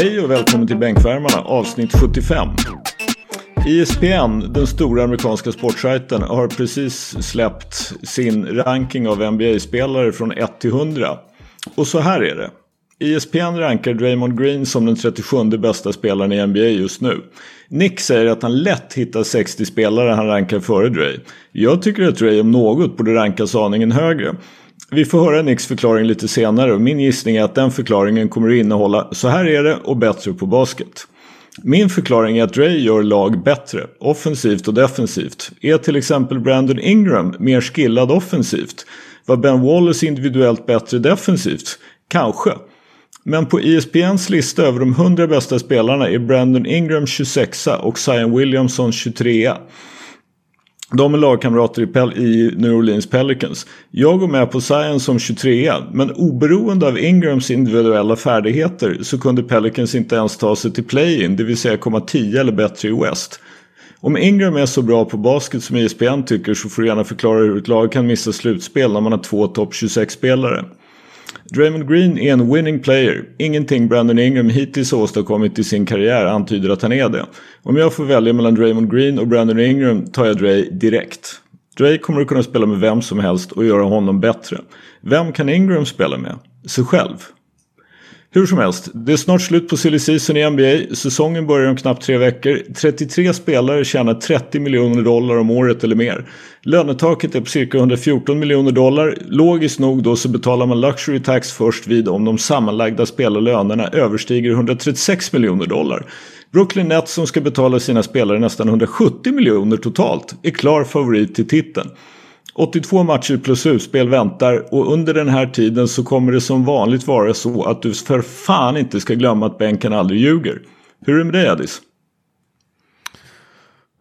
Hej och välkommen till Bänkvärmarna avsnitt 75. ESPN, den stora amerikanska sportsajten, har precis släppt sin ranking av NBA-spelare från 1 till 100. Och så här är det. ESPN rankar Draymond Green som den 37 bästa spelaren i NBA just nu. Nick säger att han lätt hittar 60 spelare han rankar före Dray. Jag tycker att Dray om något borde rankas aningen högre. Vi får höra Nicks förklaring lite senare och min gissning är att den förklaringen kommer att innehålla så här är det och bättre på basket. Min förklaring är att Dre gör lag bättre, offensivt och defensivt. Är till exempel Brandon Ingram mer skillad offensivt? Var Ben Wallace individuellt bättre defensivt? Kanske. Men på ESPNs lista över de 100 bästa spelarna är Brandon Ingram 26 och Zion Williamson 23. De är lagkamrater i, Pel i New Orleans Pelicans. Jag går med på Zion som 23 men oberoende av Ingrams individuella färdigheter så kunde Pelicans inte ens ta sig till play-in, det vill säga komma 10 eller bättre i West. Om Ingram är så bra på basket som ISPN tycker så får du gärna förklara hur ett lag kan missa slutspel när man har två topp 26-spelare. Draymond Green är en winning player. Ingenting Brandon Ingram hittills åstadkommit i sin karriär antyder att han är det. Om jag får välja mellan Draymond Green och Brandon Ingram tar jag Dre direkt. Dre kommer att kunna spela med vem som helst och göra honom bättre. Vem kan Ingram spela med? Sig själv. Hur som helst, det är snart slut på silly season i NBA. Säsongen börjar om knappt tre veckor. 33 spelare tjänar 30 miljoner dollar om året eller mer. Lönetaket är på cirka 114 miljoner dollar. Logiskt nog då så betalar man luxury tax först vid om de sammanlagda spelarlönerna överstiger 136 miljoner dollar. Brooklyn Nets som ska betala sina spelare nästan 170 miljoner totalt är klar favorit till titeln. 82 matcher plus utspel väntar och under den här tiden så kommer det som vanligt vara så att du för fan inte ska glömma att bänken aldrig ljuger. Hur är det med dig Adis?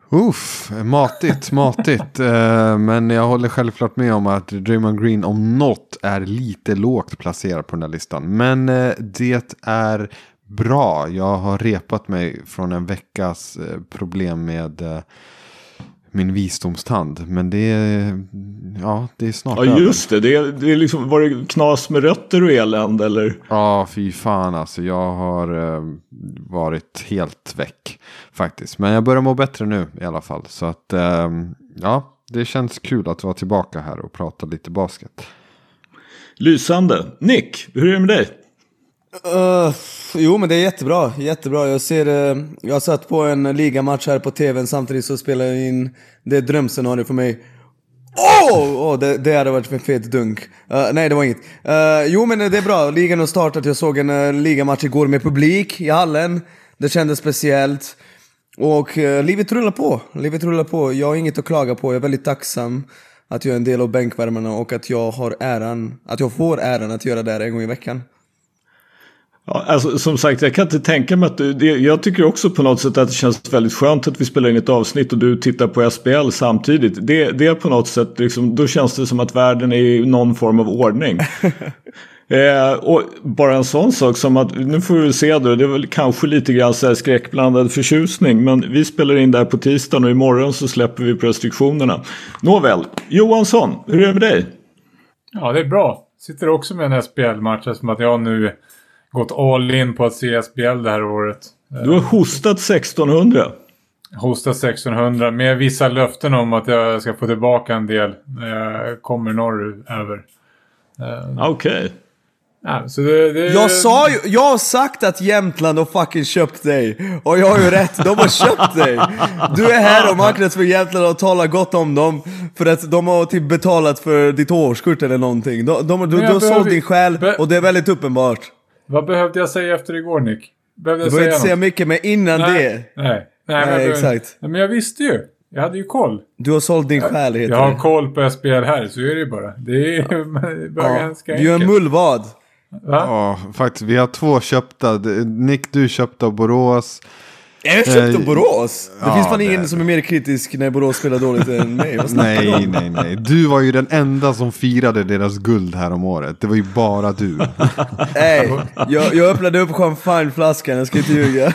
Uff, matigt, matigt. Eh, men jag håller självklart med om att Draymond Green om något är lite lågt placerad på den här listan. Men eh, det är bra. Jag har repat mig från en veckas eh, problem med min visdomstand. Men det är, ja, det är snart Ja, just det. Det är, det är liksom, var det knas med rötter och elände eller? Ja, fy fan alltså. Jag har eh, varit helt väck faktiskt. Men jag börjar må bättre nu i alla fall. Så att, eh, ja, det känns kul att vara tillbaka här och prata lite basket. Lysande. Nick, hur är det med dig? Uh, jo men det är jättebra, jättebra. Jag ser, uh, jag satt på en ligamatch här på tvn samtidigt så spelade jag in, det är drömscenario för mig. Åh! Oh! Oh, det, det hade varit en fet dunk. Uh, nej det var inget. Uh, jo men det är bra, ligan har startat. Jag såg en uh, ligamatch igår med publik i hallen. Det kändes speciellt. Och uh, livet rullar på, livet rullar på. Jag har inget att klaga på, jag är väldigt tacksam att jag är en del av bänkvärmarna och att jag har äran, att jag får äran att göra det här en gång i veckan. Ja, alltså, som sagt, jag kan inte tänka mig att du, det, jag tycker också på något sätt att det känns väldigt skönt att vi spelar in ett avsnitt och du tittar på SPL samtidigt. Det, det är på något sätt, liksom, då känns det som att världen är i någon form av ordning. eh, och bara en sån sak som att, nu får vi se då, det är väl kanske lite grann så här skräckblandad förtjusning. Men vi spelar in där på tisdagen och imorgon så släpper vi på restriktionerna. Nåväl, Johansson, hur är det med dig? Ja, det är bra. Sitter också med en SPL-match eftersom att jag nu gått all in på att se SBL det här året. Du har hostat 1600. Hostat 1600 med vissa löften om att jag ska få tillbaka en del när jag kommer norröver. Okej. Okay. Ja, det, det... Jag sa ju, jag har sagt att Jämtland har fucking köpt dig. Och jag har ju rätt, de har köpt dig. Du är här och marknadsför Jämtland och talar gott om dem. För att de har typ betalat för ditt årskort eller någonting. De, de, du, du har sålt din själ och det är väldigt uppenbart. Vad behövde jag säga efter igår Nick? Behövde jag du behöver inte säga mycket, men innan nej, det. Nej, nej, nej men, exakt. Men jag visste ju. Jag hade ju koll. Du har sålt din själ heter Jag har det. koll på SPL här, så är det ju bara. Det är ja. bara ja. ganska enkelt. Du är en mullvad. Va? Ja, faktiskt. Vi har två köpta. Nick, du köpte av Borås. Jag köpte Borås! Det ja, finns fan ingen som är mer kritisk när Borås spelar dåligt än mig. nej, nej, nej. Du var ju den enda som firade deras guld här om året. Det var ju bara du. Nej, jag, jag öppnade upp champagneflaskan, jag ska inte ljuga.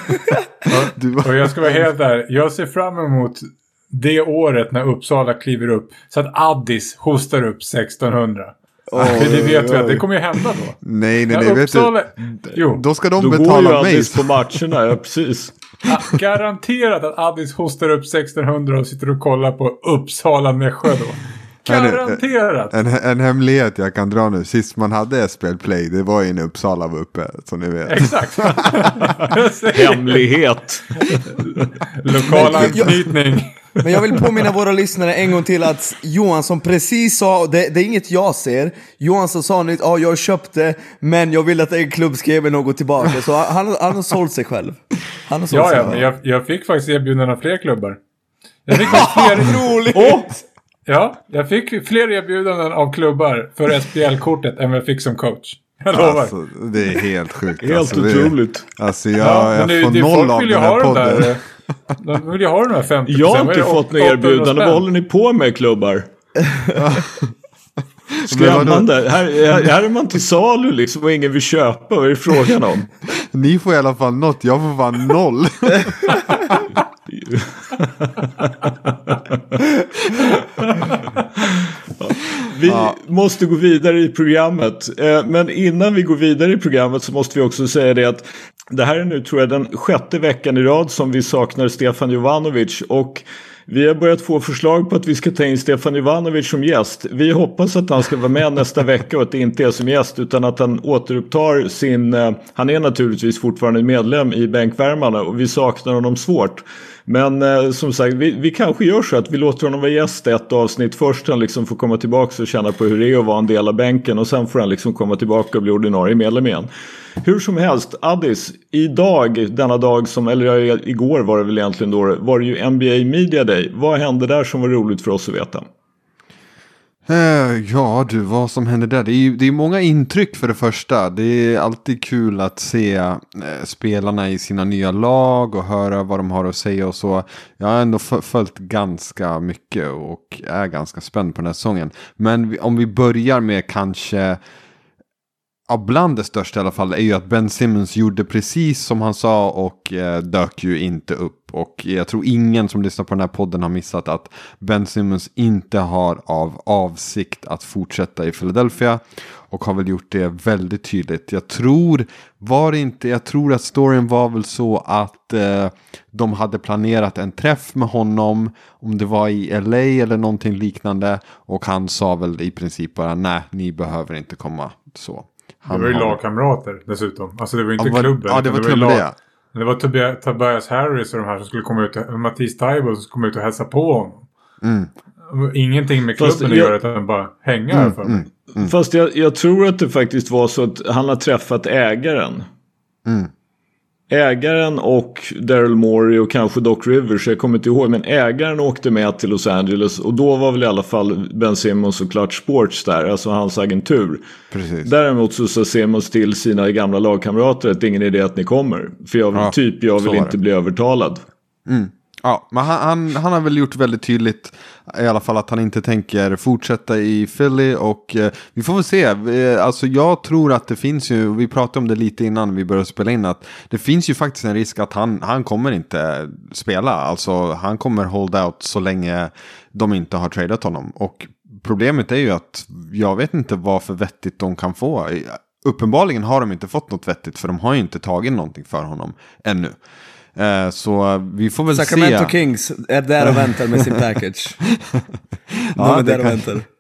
var... Och jag ska vara helt där. Jag ser fram emot det året när Uppsala kliver upp. Så att Addis hostar upp 1600. För det vet vi att det kommer ju hända då. Nej, nej, nej. Vet Uppsala... du, Jo, då ska de Då går ju betala mig. Addis på matcherna, ja precis. ah, garanterat att Addis hostar upp 1600 och sitter och kollar på Uppsala-Nässjö då. Garanterat! En, en hemlighet jag kan dra nu. Sist man hade SPL Play, det var ju när Uppsala var uppe. Som ni vet. Exakt. Hemlighet. Lokal anknytning. Men jag vill påminna våra lyssnare en gång till att Johansson precis sa, det, det är inget jag ser, Johansson sa nytt, ja jag köpte, men jag vill att en klubb ska ge mig något tillbaka. Så han, han har sålt sig själv. Han har sålt Ja, sig ja, själv. men jag, jag fick faktiskt erbjudanden av fler klubbar. Jag fick fler... Roligt! Ja, jag fick fler erbjudanden av klubbar för SPL-kortet än vad jag fick som coach. Jag lovar. Alltså, det är helt sjukt. Helt alltså, otroligt. Alltså jag, Ja, men jag det, får det, noll av den ha här de podden. där... De vill ju ha de här 50 Jag har är inte det? fått några 800 erbjudanden. Vad håller ni på med klubbar? Skrämmande. Här, här, här är man till salu liksom och ingen vill köpa. Vad är det frågan om? Ni får i alla fall något, jag får fan noll. Vi måste gå vidare i programmet. Eh, Men innan vi går vidare i programmet så måste vi också säga det att det här är nu tror jag den sjätte veckan i rad som vi saknar Stefan Jovanovic. Och vi har börjat få förslag på att vi ska ta in Stefan Jovanovic som gäst. Vi hoppas att han ska vara med nästa vecka och att det inte är som gäst utan att han återupptar sin... eh, Han är naturligtvis fortfarande medlem i Bänkvärmarna och vi saknar honom svårt. Men eh, som sagt, vi, vi kanske gör så att vi låter honom vara gäst ett avsnitt först. Han liksom får komma tillbaka och känna på hur det är att vara en del av bänken. Och sen får han liksom komma tillbaka och bli ordinarie medlem igen. Hur som helst, Addis, idag, denna dag som, eller ja, igår var det väl egentligen då, var det ju NBA Media Day. Vad hände där som var roligt för oss att veta? Eh, ja du, vad som händer där. Det är, det är många intryck för det första. Det är alltid kul att se eh, spelarna i sina nya lag och höra vad de har att säga och så. Jag har ändå följt ganska mycket och är ganska spänd på den här säsongen. Men om vi börjar med kanske Ja, bland det största i alla fall är ju att Ben Simmons gjorde precis som han sa och eh, dök ju inte upp. Och jag tror ingen som lyssnar på den här podden har missat att Ben Simmons inte har av avsikt att fortsätta i Philadelphia. Och har väl gjort det väldigt tydligt. Jag tror, var inte, jag tror att storyn var väl så att eh, de hade planerat en träff med honom. Om det var i LA eller någonting liknande. Och han sa väl i princip bara nej, ni behöver inte komma så. Det Han var ju har- lagkamrater dessutom. Alltså det var inte Ja, var- klubben. ja, det var ju klubben lag- det, Det var Tobias, Tobias Harris och de här som skulle komma ut. Mattis Taibo som skulle komma ut och hälsa på honom. Mm. Det var Ingenting med Fast klubben att jag- göra utan bara hänga här för mig. Fast jag, jag tror att det faktiskt var så att han har träffat ägaren. Mm. Ägaren och Daryl Morey och kanske Doc Rivers, jag kommer inte ihåg. Men ägaren åkte med till Los Angeles och då var väl i alla fall Ben Simmons och Clutch Sports där, alltså hans agentur. Precis. Däremot så sa Simmons till sina gamla lagkamrater att det är ingen idé att ni kommer. För jag, Ja, typ, jag vill inte bli övertalad. Ja, men han, han, han har väl gjort väldigt tydligt i alla fall att han inte tänker fortsätta i Philly och eh, vi får väl se. Eh, Alltså jag tror att det finns ju, vi pratade om det lite innan vi började spela in, att det finns ju faktiskt en risk att han, han kommer inte spela. Alltså han kommer hold out så länge de inte har tradat honom. Och problemet är ju att jag vet inte vad för vettigt de kan få. Uppenbarligen har de inte fått något vettigt för de har ju inte tagit någonting för honom ännu. Eh, Så vi får väl Sacramento se. Kings är där och väntar med sin package. De är där och kan- väntar.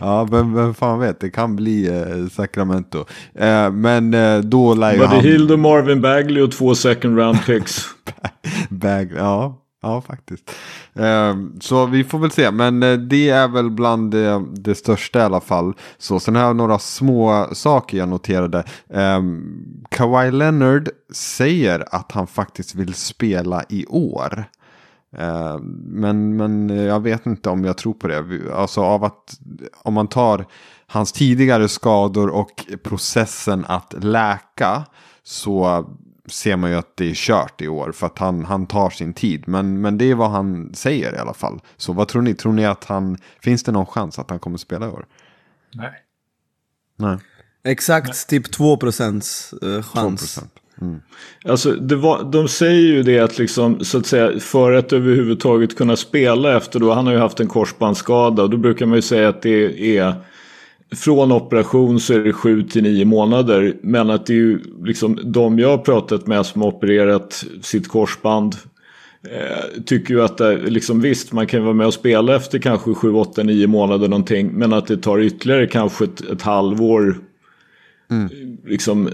Ja, vem, vem fan vet, det kan bli eh, Sacramento. Eh, men eh, då lär ju Buddy han... Hield och Marvin Bagley och två second round picks. Bag, ja, ja faktiskt. Ehm, så vi får väl se, men eh, det är väl bland det, det största i alla fall. Så sen har jag några små saker jag noterade. Ehm, Kawhi Leonard säger att han faktiskt vill spela i år. Ehm, men, men eh, jag vet inte om jag tror på det. Alltså av att om man tar hans tidigare skador och processen att läka så ser man ju att det är kört i år för att han, han tar sin tid. Men, men det är vad han säger i alla fall. Så vad tror ni? Tror ni att han, finns det någon chans att han kommer spela i år? Nej. Nej, Exakt typ 2% eh, 2 chans. procent. Alltså, det var, de säger ju det att liksom, så att säga, för att överhuvudtaget kunna spela efter då, han har ju haft en korsbandsskada och då brukar man ju säga att det är från operation så är det 7 till 9 månader. Men att det är ju liksom de jag har pratat med som har opererat sitt korsband. Eh, tycker ju att det, liksom visst man kan vara med och spela efter kanske 7, 8, 9 månader någonting. Men att det tar ytterligare kanske ett, ett halvår. Mm. Liksom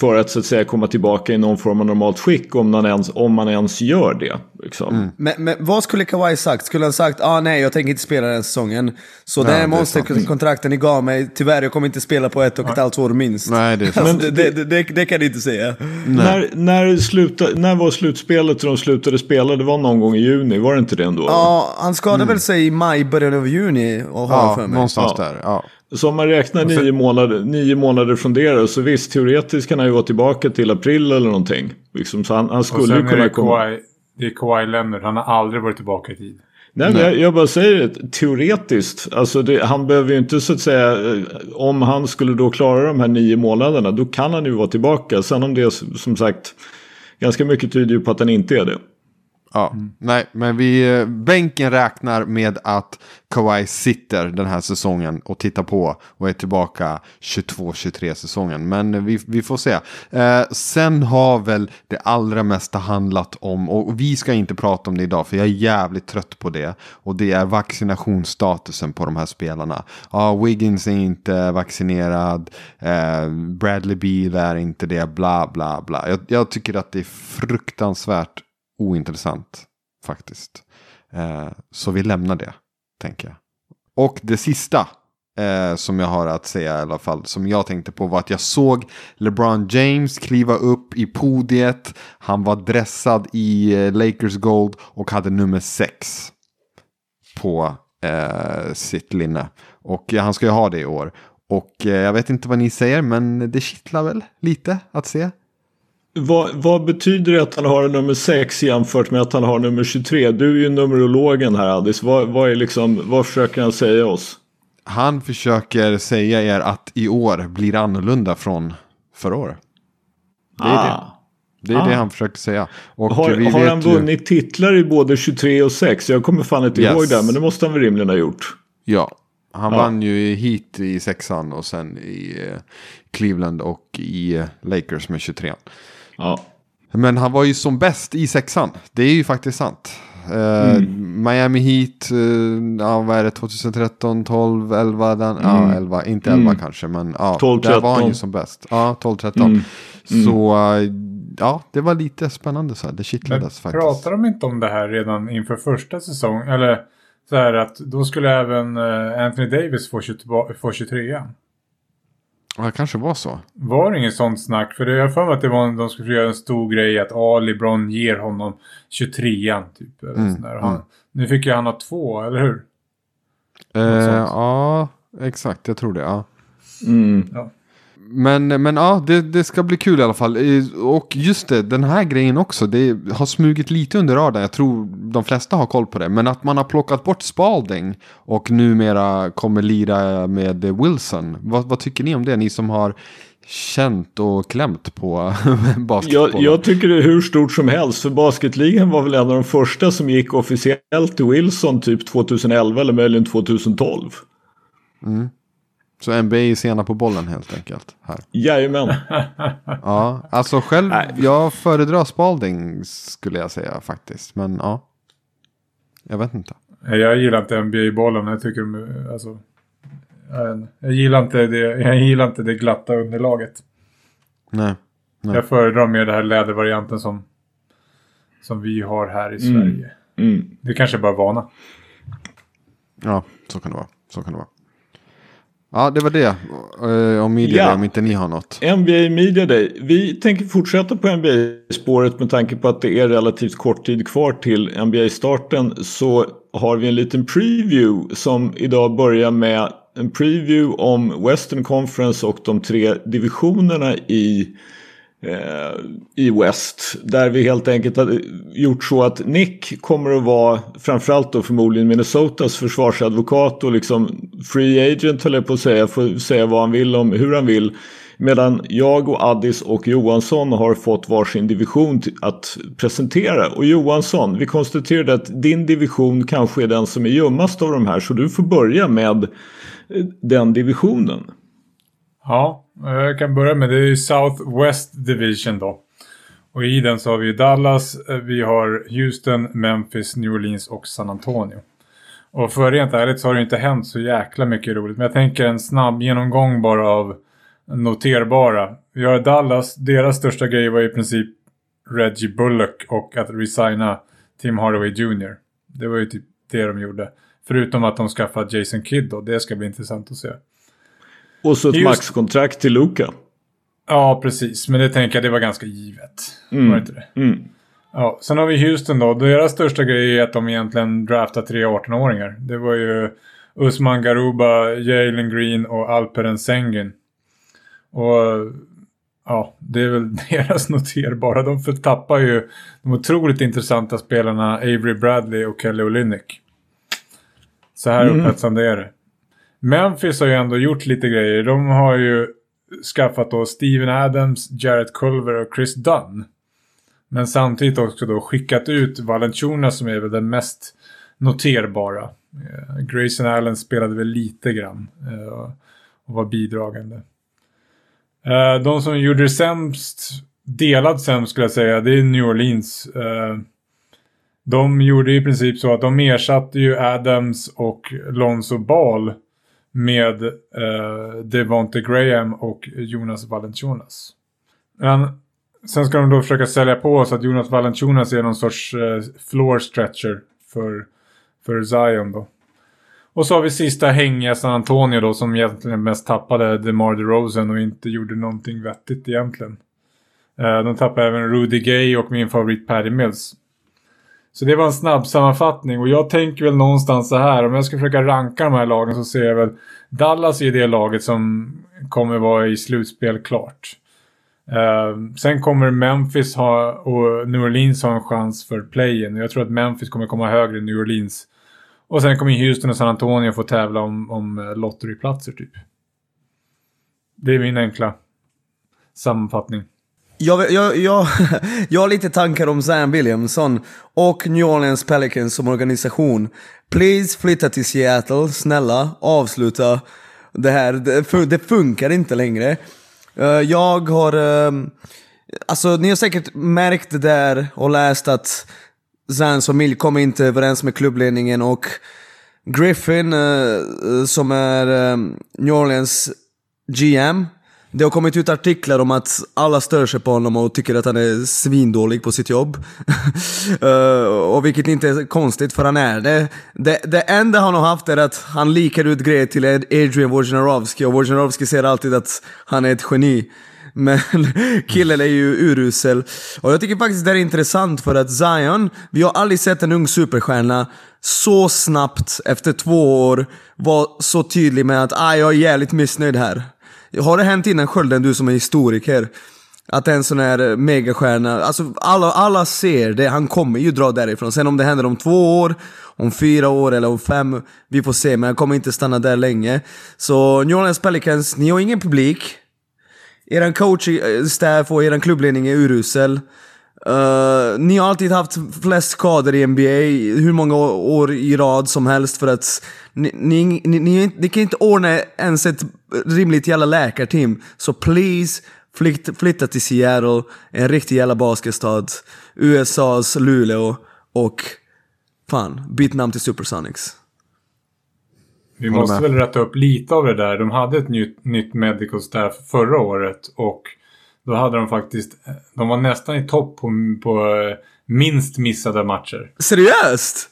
för att så att säga komma tillbaka i någon form av normalt skick om man ens, om man ens gör det. Liksom. Mm. Men, men vad skulle Kawhi sagt? Skulle han sagt ah, nej jag tänker inte spela den säsungen. Så det här är monsterkontrakten ni gav mig, tyvärr jag kommer inte spela på ett och ett halvt år minst. Nej, det. Alltså, det, det, det, det kan ni inte säga. När, när, sluta, när var slutspelet och de slutade spela? Det var någon gång i juni, var det inte det ändå? Ja, han skadade väl sig i maj, början av juni och Ja, för mig. någonstans Ja. där. Ja. Så om man räknar nio månader, nio månader från det så visst teoretiskt kan han ju vara tillbaka till april eller någonting. Liksom, så han, han skulle sen ju kunna komma... Kawhi, det är Kawhi Leonard. Han har aldrig varit tillbaka i tid. Nej, men jag, jag bara säger det, teoretiskt. Alltså det, han behöver ju inte så att säga, eh, om han skulle då klara de här nio månaderna, då kan han ju vara tillbaka. Sen om det som sagt, ganska mycket tyder ju på att han inte är det. Ja, nej, men vi, eh, bänken räknar med att Kawhi sitter den här säsongen och tittar på och är tillbaka 22-23 säsongen. Men vi, vi får se. Eh, sen har väl det allra mesta handlat om, och vi ska inte prata om det idag för jag är jävligt trött på det. Och det är vaccinationsstatusen på de här spelarna. Ja, Wiggins är inte vaccinerad, eh, Bradley Beal är inte det, bla bla bla. Jag, jag tycker att det är fruktansvärt ointressant faktiskt. Eh, så vi lämnar det, tänker jag. Och det sista eh, som jag har att säga i alla fall, som jag tänkte på var att jag såg LeBron James kliva upp i podiet. Han var dressad i eh, Lakers Gold och hade nummer sex på eh, sitt linne. Och ja, han ska ju ha det i år. Och eh, jag vet inte vad ni säger, men det kittlar väl lite att se. Vad, vad betyder det att han har nummer 6 jämfört med att han har nummer 23? Du är ju numerologen här Addis. Vad, vad, är liksom, vad försöker han säga oss? Han försöker säga er att i år blir annorlunda från förra året. Det är det. Det är Ah. det han försöker säga. Och Har, har han ju, vunnit titlar i både 23 och 6? Jag kommer fan inte Yes. ihåg det, men det måste han väl rimligen ha gjort. Ja, han Ja. vann ju Heat i sexan och sen i eh, Cleveland och i eh, Lakers med 23. Ja. Men han var ju som bäst i sexan. Det är ju faktiskt sant. Mm. Miami Heat, eh, ja vad är det, 2013, 12, 11, den, ja 11, inte 11 Mm. kanske men ja, 12, där var han 13. ju som bäst. Ja, 12, 13. Mm. Så eh, ja, det var lite spännande så här, det Men kittlades faktiskt. pratar de inte om det här redan inför första säsongen? Eller så här att då skulle även Anthony Davis få, 20, få 23 Ja, det kanske var så. Var det inget sånt snack? För det, jag har för mig att det var, de skulle göra en stor grej att ah, LeBron ger honom 23 typ. Eller Mm, sån där. Han, mm. Nu fick ju han ha två, eller hur? Eh, ja, exakt, jag tror det. Ja. Mm. Men, men ja, det, det ska bli kul i alla fall. Och just det, den här grejen också. Det har smugit lite under radarn. Jag tror de flesta har koll på det. Men att man har plockat bort Spalding och numera kommer lira med Wilson. Vad, vad tycker ni om det? Ni som har känt och klämt på basketboll. Jag, jag tycker det är hur stort som helst. För basketligan var väl en av de första som gick officiellt till Wilson typ 2011 eller möjligen 2012. Mm. Så NBA är sena på bollen helt enkelt. Här. Jajamän. Ja, alltså själv, Nej. jag föredrar Spalding skulle jag säga faktiskt. Men ja, jag vet inte. Jag gillar inte NBA-bollen. Jag tycker de alltså... Jag, gillar inte det, jag gillar inte det glatta underlaget. Nej. Nej. Jag föredrar mer den här lädervarianten som, som vi har här i Mm. Sverige. Mm. Det kanske bara är vana. Ja, så kan det vara. Så kan det vara. Ja, det var det. Uh, om media Ja. Day, om inte ni har något. NBA Media Day. Vi tänker fortsätta på NBA-spåret med tanke på att det är relativt kort tid kvar till NBA-starten. Så har vi en liten preview som idag börjar med en preview om Western Conference och de tre divisionerna i eh, i West. Där vi helt enkelt har gjort så att Nick kommer att vara framförallt då förmodligen Minnesotas försvarsadvokat och liksom free agent höll jag på att säga. Får säga vad han vill om hur han vill. Medan jag och Addis och Johansson har fått varsin division att presentera. Och Johansson, vi konstaterade att din division kanske är den som är ljummast av de här. Så du får börja med eh, den divisionen? Ja, jag kan börja med det är South West Division då. Och i den så har vi Dallas, eh, vi har Houston, Memphis, New Orleans och San Antonio. Och för rent ärligt så har det inte hänt så jäkla mycket roligt. Men jag tänker en snabb genomgång bara av noterbara. Vi har Dallas, deras största grej var i princip Reggie Bullock och att resigna Tim Hardaway Jr. Det var ju typ det de gjorde. Förutom att de skaffade Jason Kidd då. Det ska bli intressant att se. Och så ett Just- maxkontrakt till Luka. Ja, precis. Men det tänker jag det var ganska givet. Mm. Var det inte det? Mm. Ja, sen har vi Houston då. Deras största grej är att de egentligen draftar tre 18-åringar. Det var ju Usman Garuba, Jalen Green och Alperen Sengun. Och ja, det är väl deras noterbara. De förtappar ju de otroligt intressanta spelarna Avery Bradley och Kelly Olynyk. Så här Mm. upphetsande är det. Memphis har ju ändå gjort lite grejer. De har ju skaffat då Steven Adams, Jarrett Culver och Chris Dunn. Men samtidigt också då skickat ut Valanciunas som är väl den mest noterbara. Eh, Grayson Allen spelade väl lite grann eh, och var bidragande. Eh, de som gjorde det sämst, delad sämst skulle jag säga, det är New Orleans. Eh, de gjorde i princip så att de ersatte ju Adams och Lonzo Ball med eh, Devonte Graham och Jonas Valanciunas. Men sen ska de då försöka sälja på oss att Jonas Valanciunas är någon sorts eh, floor stretcher för, för Zion då. Och så har vi sista hängiga San Antonio då som egentligen mest tappade DeMar DeRozan och inte gjorde någonting vettigt egentligen. Eh, de tappade även Rudy Gay och min favorit Patty Mills. Så det var en snabb sammanfattning och jag tänker väl någonstans så här. Om jag ska försöka ranka de här lagen så ser jag väl Dallas är det laget som kommer vara i slutspel klart. Uh, sen kommer Memphis ha, och New Orleans ha en chans för play-in. Jag tror att Memphis kommer komma högre än New Orleans. Och sen kommer Houston och San Antonio få tävla om, om eh, lotteryplatser typ. Det är min enkla sammanfattning. Jag, jag, jag, jag har lite tankar om Zion Williamson och New Orleans Pelicans som organisation. Please flytta till Seattle, snälla, avsluta det här. Det, det funkar inte längre. Eh, jag har... Ehm, alltså ni har säkert märkt det där och läst att Zans familj kommer inte överens med klubbledningen och Griffin, eh, som är ehm, New Orleans GM, det har kommit ut artiklar om att alla stör sig på honom och tycker att han är svindålig på sitt jobb. uh, och vilket inte är konstigt för han är det. det. Det enda han har haft är att han likar ut grejer till Adrian Wojnarowski och Wojnarowski säger alltid att han är ett geni. Men killen är ju urusel. Och jag tycker faktiskt det är intressant för att Zion, vi har aldrig sett en ung superstjärna så snabbt efter två år vara så tydlig med att ah, jag är jävligt missnöjd här. Har det hänt innan Skölden, du som är historiker? Att en sån här megastjärna, alltså alla, alla ser det, han kommer ju dra därifrån. Sen om det händer om två år, om fyra år eller om fem, vi får se. Men han kommer inte stanna där länge. Så New Orleans Pelicans, ni har ingen publik. Eran coach, eh, staff och eran klubbledning är urusel. Uh, ni har alltid haft flest skador i NBA, hur många år i rad som helst för att ni, ni, ni, ni, ni kan inte ordna ens ett rimligt jävla läkarteam. Så please, flyt, flytta till Seattle, en riktig jävla basketstad. USAs Luleå och fan, byt namn till Supersonics. Vi måste väl rätta upp lite av det där. De hade ett nytt, nytt medical staff förra året och då hade de faktiskt, de var nästan i topp på, på eh, minst missade matcher. Seriöst?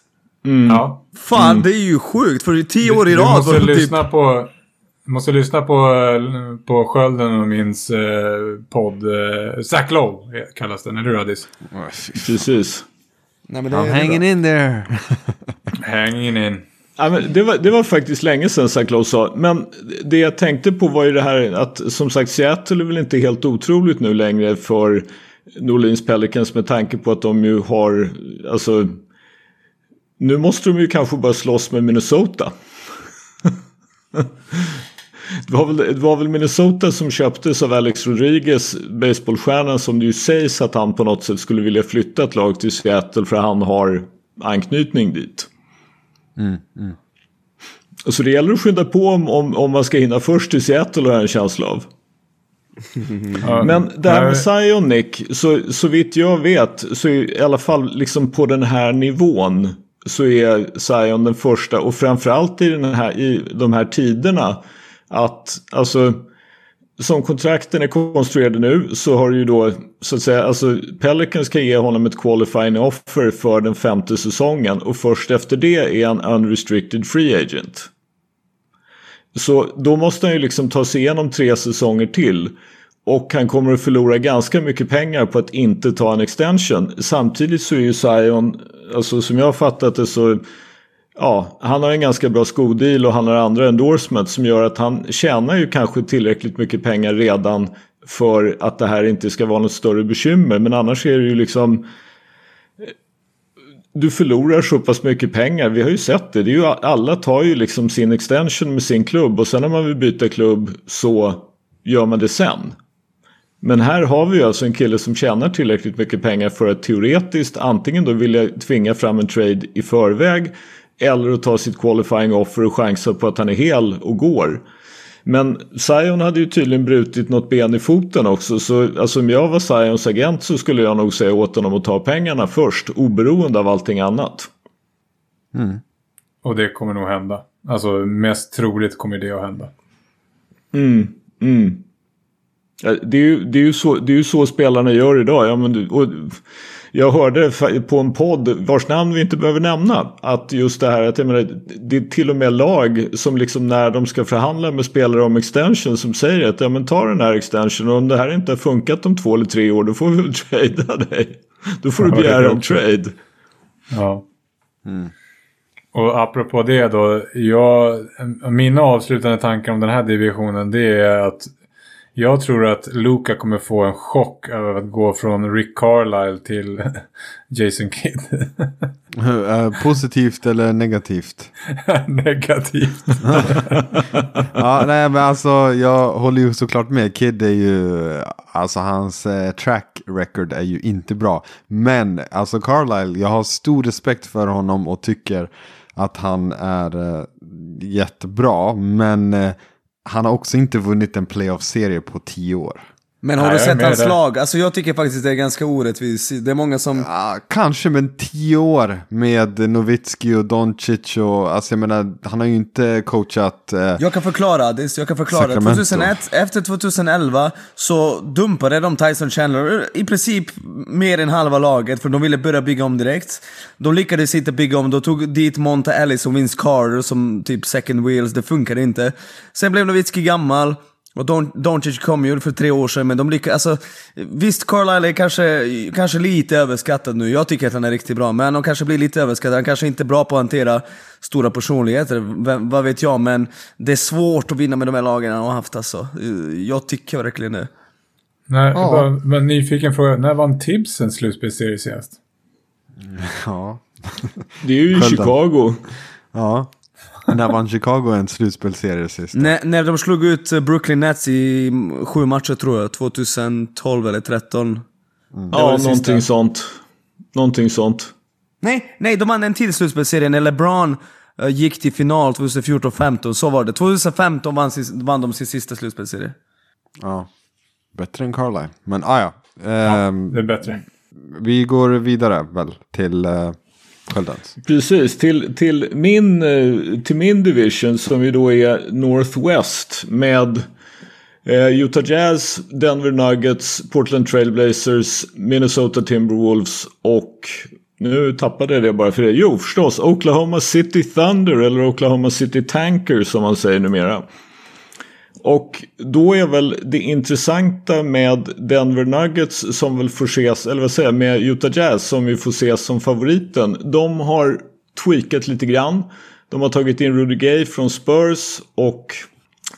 Ja. Fan, det är ju sjukt för tio år i Du rad måste var det typ... lyssna på, du måste lyssna på, eh, på Skölden och minns eh, podd. Eh, Zack Lowe kallas den, eller hur Adis? Precis. Nej, men det, I'm är hanging bra. in there. Hanging in. Ja, men det, var, det var faktiskt länge sedan St. Claus sa. Men det jag tänkte på var ju det här att som sagt Seattle är väl inte helt otroligt nu längre för New Orleans Pelicans med tanke på att de ju har, alltså nu måste de ju kanske bara slåss med Minnesota. Det var, väl, det var väl Minnesota som köptes av Alex Rodriguez, baseballstjärnan som det ju sägs att han på något sätt skulle vilja flytta ett lag till Seattle för han har anknytning dit så det gäller att skynda på om, om, om man ska hinna först till Seattle har jag en känsla av. Men det här med nej, Zion Nick, så, så vitt jag vet så är i alla fall liksom på den här nivån så är Zion den första och framförallt i, den här, i de här tiderna att alltså som kontrakten är konstruerade nu så har ju då så att säga alltså Pelicans kan ge honom ett qualifying offer för den femte säsongen och först efter det är han unrestricted free agent. Så då måste han ju liksom ta sig igenom tre säsonger till. Och han kommer att förlora ganska mycket pengar på att inte ta en extension. Samtidigt så är ju Zion, alltså som jag har fattat det så, ja, han har en ganska bra skodeal och han har andra endorsements som gör att han tjänar ju kanske tillräckligt mycket pengar redan för att det här inte ska vara något större bekymmer. Men annars är det ju liksom eh, du förlorar så pass mycket pengar. Vi har ju sett det. det är ju, alla tar ju liksom sin extension med sin klubb och sen när man vill byta klubb så gör man det sen. Men här har vi ju alltså en kille som tjänar tillräckligt mycket pengar för att teoretiskt antingen då vilja tvinga fram en trade i förväg eller att ta sitt qualifying offer och chansa på att han är hel och går. Men Zion hade ju tydligen brutit något ben i foten också. Så alltså, om jag var Zions agent så skulle jag nog säga åt honom att ta pengarna först. Oberoende av allting annat. och det kommer nog hända. Alltså mest troligt kommer det att hända. Mm, mm. Ja, Det är, ju, det, är ju så, det är ju så spelarna gör idag. Ja, men, du- och jag hörde på en podd, vars namn vi inte behöver nämna, att just det här att jag menar, det är till och med lag som liksom när de ska förhandla med spelare om extension som säger att ja, men ta den här extension och om det här inte har funkat om två eller tre år då får vi väl tradea dig. Då får du begära en trade. Ja. Och apropå det då. Jag, mina avslutande tankar om den här divisionen det är att jag tror att Luka kommer få en chock över att gå från Rick Carlisle till Jason Kidd. Eh, Positivt eller negativt? Negativt. ja, nej men alltså jag håller ju såklart med. Kid är ju, alltså hans eh, track record är ju inte bra. Men alltså Carlisle, jag har stor respekt för honom och tycker att han är eh, jättebra. Men eh, han har också inte vunnit en playoff-serie på tio år. Men har Nej, du sett hans där. lag? Alltså jag tycker faktiskt det är ganska orättvist. Det är många som... Ja, kanske, men tio år med Nowitzki och Doncic och alltså jag menar, han har ju inte coachat. Eh, Jag kan förklara, det, jag kan förklara. Sacramento. 2001, efter 2011 så dumpade de Tyson Chandler i princip mer än halva laget för de ville börja bygga om direkt. De lyckades inte bygga om, de tog dit Monta Ellis och Vince Carter som typ second wheels, det funkade inte. Sen blev Nowitzki gammal. Och Don, Doncic kom ju för tre år sedan, men de lyckades... Alltså, visst, Carlisle är kanske, kanske lite överskattad nu. Jag tycker att han är riktigt bra, men han kanske blir lite överskattad. Han kanske inte är bra på att hantera stora personligheter, vem, vad vet jag. Men det är svårt att vinna med de här lagen han har haft alltså. Jag tycker verkligen det. Nej, Ja. bara, men nyfiken fråga. När vann Tibbs en slutspelsserie senast? ja. Det är ju i. Chicago. ja. När vann Chicago en slutspelsserie sist? När, när de slog ut eh, Brooklyn Nets i mm, sju matcher tror jag, 2012 eller 13. Ja, var det sista. någonting sånt. Någonting sånt. Nej, nej, de vann en till slutspelsserie när LeBron eh, gick till final 2014-15. Så var det. 2015 vann, vann de sin sista slutspelsserie. Ja. Bättre än Carlisle. Men ah, ja. Ehm, Det är bättre. Vi går vidare väl till uh, Precis, till, till, min, eh, till min division som ju då är Northwest med eh, Utah Jazz, Denver Nuggets, Portland Trailblazers, Minnesota Timberwolves och nu tappade jag det bara för det. Jo, förstås Oklahoma City Thunder eller Oklahoma City Tanker som man säger numera. Och då är väl det intressanta med Denver Nuggets som väl får ses, eller vad säger jag, med Utah Jazz som vi får ses som favoriten. De har tweakat lite grann. De har tagit in Rudy Gay från Spurs och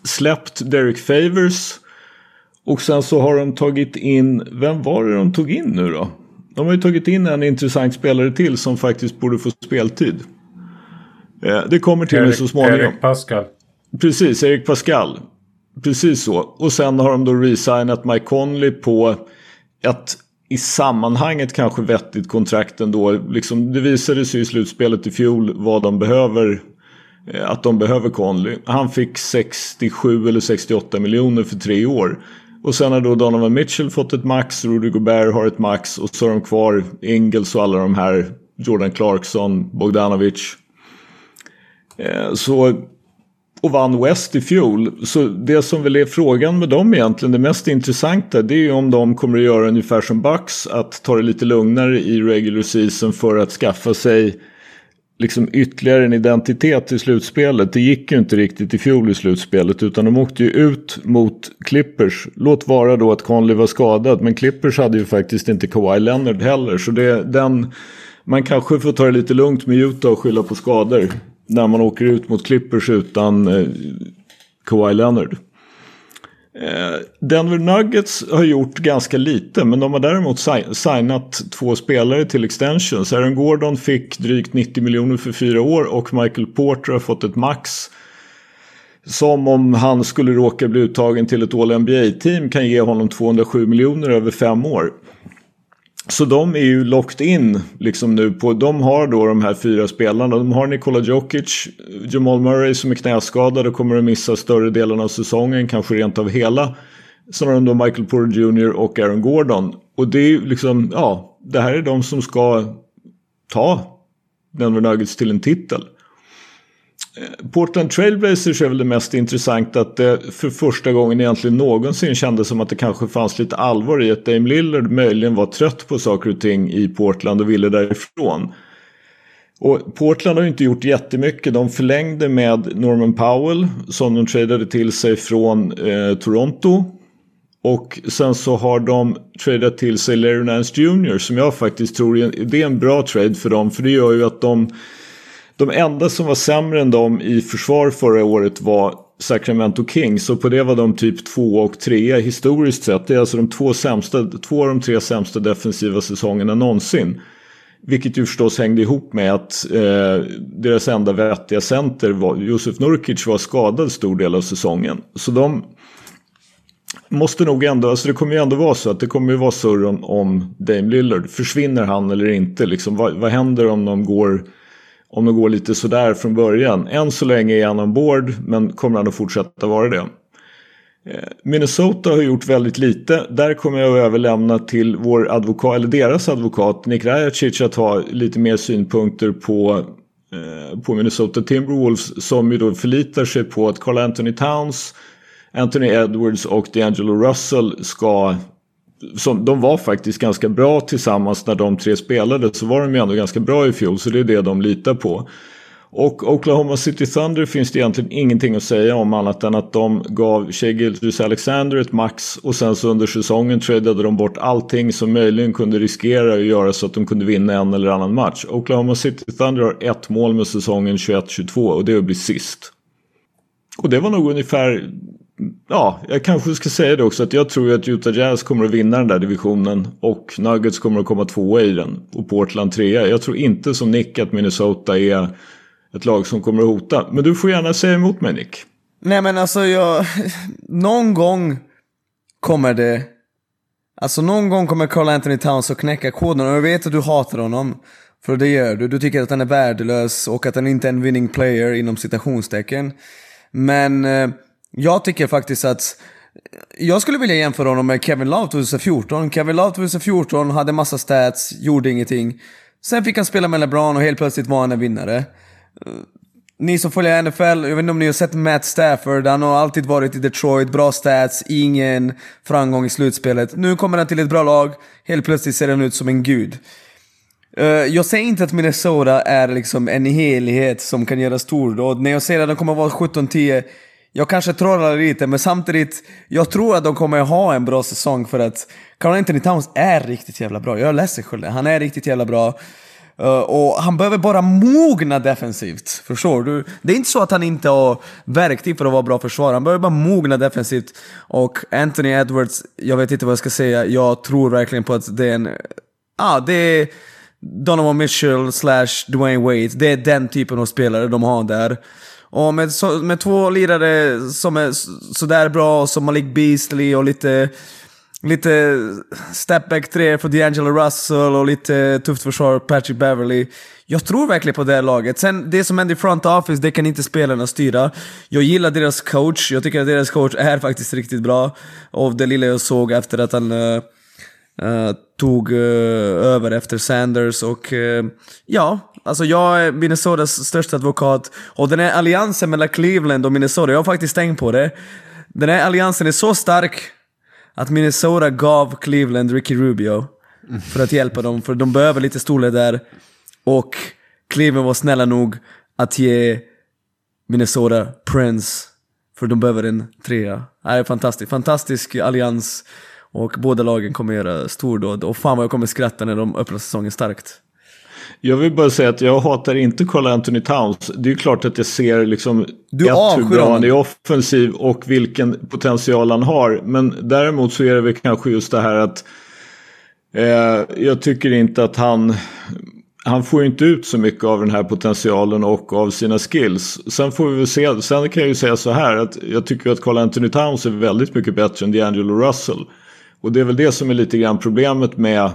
släppt Derek Favors. Och sen så har de tagit in, vem var det de tog in nu då? De har ju tagit in en intressant spelare till som faktiskt borde få speltid. Eh, Det kommer till mig så småningom. Erik Pascal. Precis, Erik Pascal. Precis så. Och sen har de då resignat Mike Conley på ett i sammanhanget kanske vettigt kontrakt ändå. Liksom, det visade sig i slutspelet i fjol vad de behöver eh, att de behöver Conley. Han fick 67 eller 68 miljoner för tre år. Och sen har då Donovan Mitchell fått ett max, Rudy Gobert har ett max och så har de kvar Ingels och alla de här, Jordan Clarkson, Bogdanovic. Eh, så, och vann West i fjol. Så det som väl är frågan med dem egentligen, det mest intressanta, det är ju om de kommer att göra ungefär som Bucks, att ta det lite lugnare i regular season för att skaffa sig liksom ytterligare en identitet i slutspelet. Det gick ju inte riktigt i fjol i slutspelet utan de åkte ju ut mot Clippers. Låt vara då att Conley var skadad men Clippers hade ju faktiskt inte Kawhi Leonard heller. Så det, den, man kanske får ta det lite lugnt med Utah och skylla på skador. När man åker ut mot Clippers utan eh, Kawhi Leonard. Eh, Denver Nuggets har gjort ganska lite men de har däremot signat två spelare till extensions. Aaron Gordon fick drygt 90 miljoner för fyra år och Michael Porter har fått ett max. Som om han skulle råka bli uttagen till ett All-NBA-team kan ge honom 207 miljoner över fem år. Så de är ju locked in liksom nu på, de har då de här fyra spelarna. De har Nikola Djokic, Jamal Murray som är knäskadad och kommer att missa större delen av säsongen, kanske rent av hela. Sen har de då Michael Porter Jr och Aaron Gordon. Och det är ju liksom, ja, det här är de som ska ta Denver Nuggets till en titel. Eh, Portland Trailblazers är väl det mest intressanta att det för första gången egentligen någonsin kändes som att det kanske fanns lite allvar i att Dame Lillard möjligen var trött på saker och ting i Portland och ville därifrån. Och Portland har ju inte gjort jättemycket. De förlängde med Norman Powell som de tradade till sig från eh, Toronto. Och sen så har de tradat till sig Larry Nance Jr. som jag faktiskt tror är, det är en bra trade för dem. För det gör ju att de de enda som var sämre än dem i försvar förra året var Sacramento Kings och på det var de typ två och trea historiskt sett. Det är alltså de två, sämsta, två av de tre sämsta defensiva säsongerna någonsin. Vilket ju förstås hängde ihop med att eh, deras enda vettiga center var Josef Nurkic var skadad stor del av säsongen. Så de måste nog ändå, alltså det kommer ju ändå vara så att det kommer ju vara surr om, om Dame Lillard. Försvinner han eller inte? Liksom, vad, vad händer om de går om det går lite sådär från början. Än så länge är han ombord men kommer han att fortsätta vara det. Eh, Minnesota har gjort väldigt lite. Där kommer jag att överlämna till vår advokat, eller deras advokat Nick Rajacic att ha lite mer synpunkter på, eh, på Minnesota Timberwolves som ju då förlitar sig på att Carl Anthony Towns, Anthony Edwards och DeAngelo Russell ska som, de var faktiskt ganska bra tillsammans när de tre spelade. Så var de ju ändå ganska bra i fjol så det är det de litar på. Och Oklahoma City Thunder finns det egentligen ingenting att säga om annat än att de gav Shea Gilgis Alexander ett max och sen så under säsongen tradade de bort allting som möjligen kunde riskera att göra så att de kunde vinna en eller annan match. Oklahoma City Thunder har ett mål med säsongen 21-22 och det är att bli sist. Och det var nog ungefär ja, jag kanske ska säga det också att jag tror att Utah Jazz kommer att vinna den där divisionen och Nuggets kommer att komma tvåa i den och Portland trea. Jag tror inte som Nick att Minnesota är ett lag som kommer att hota. Men du får gärna säga emot mig Nick. Nej men alltså jag, någon gång kommer det, alltså någon gång kommer Carl Anthony Towns att knäcka koden och jag vet att du hatar honom. För det gör du. Du tycker att han är värdelös och att han inte är en winning player inom citationstecken. Men eh, jag tycker faktiskt att jag skulle vilja jämföra honom med Kevin Love 2014. Kevin Love 2014 hade massa stats, gjorde ingenting. Sen fick han spela med LeBron och helt plötsligt var han en vinnare. Eh, ni som följer NFL, jag vet inte om ni har sett Matt Stafford, han har alltid varit i Detroit, bra stats, ingen framgång i slutspelet. Nu kommer han till ett bra lag, helt plötsligt ser han ut som en gud. Eh, jag säger inte att Minnesota är liksom en helhet som kan göra stordåd. När jag säger att de kommer vara 17-10, jag kanske trollar lite, men samtidigt, jag tror att de kommer ha en bra säsong för att Carl Anthony Towns är riktigt jävla bra. Jag är ledsen Sköld, han är riktigt jävla bra. Eh, och han behöver bara mogna defensivt. Förstår du? Det är inte så att han inte har verktyg för att vara bra försvarare. Han behöver bara mogna defensivt. Och Anthony Edwards, jag vet inte vad jag ska säga. Jag tror verkligen på att det är en... Ja, ah, det är Donovan Mitchell slash Dwayne Wade. Det är den typen av spelare de har där. Och med, så, med två lirare som är sådär bra, som Malik Beasley och lite lite stepback 3 för D'Angelo Russell och lite tufft försvar Patrick Beverly. Jag tror verkligen på det här laget. Sen, det som händer i front office, det kan inte spelarna styra. Jag gillar deras coach, jag tycker att deras coach är faktiskt riktigt bra. Av det lilla jag såg efter att han eh, uh, tog uh, över efter Sanders och eh, ja, alltså jag är Minnesotas största advokat. Och den här alliansen mellan Cleveland och Minnesota, jag har faktiskt tänkt på det. Den här alliansen är så stark att Minnesota gav Cleveland Ricky Rubio för att hjälpa dem, för de behöver lite storlek där. Och Cleveland var snälla nog att ge Minnesota Prince, för de behöver en trea. Det är fantastiskt, fantastisk allians. Och båda lagen kommer göra stordåd. Och fan vad jag kommer skratta när de öppnar säsongen starkt. Jag vill bara säga att jag hatar inte Carl Anthony Towns. Det är klart att jag ser liksom du ett, hur bra han är offensiv och vilken potential han har. Men däremot så är det väl kanske just det här att eh, jag tycker inte att han han får ju inte ut så mycket av den här potentialen och av sina skills. Sen får vi väl se, sen kan jag ju säga så här att jag tycker att Carl Anthony Towns är väldigt mycket bättre än D'Angelo Russell. Och det är väl det som är lite grann problemet med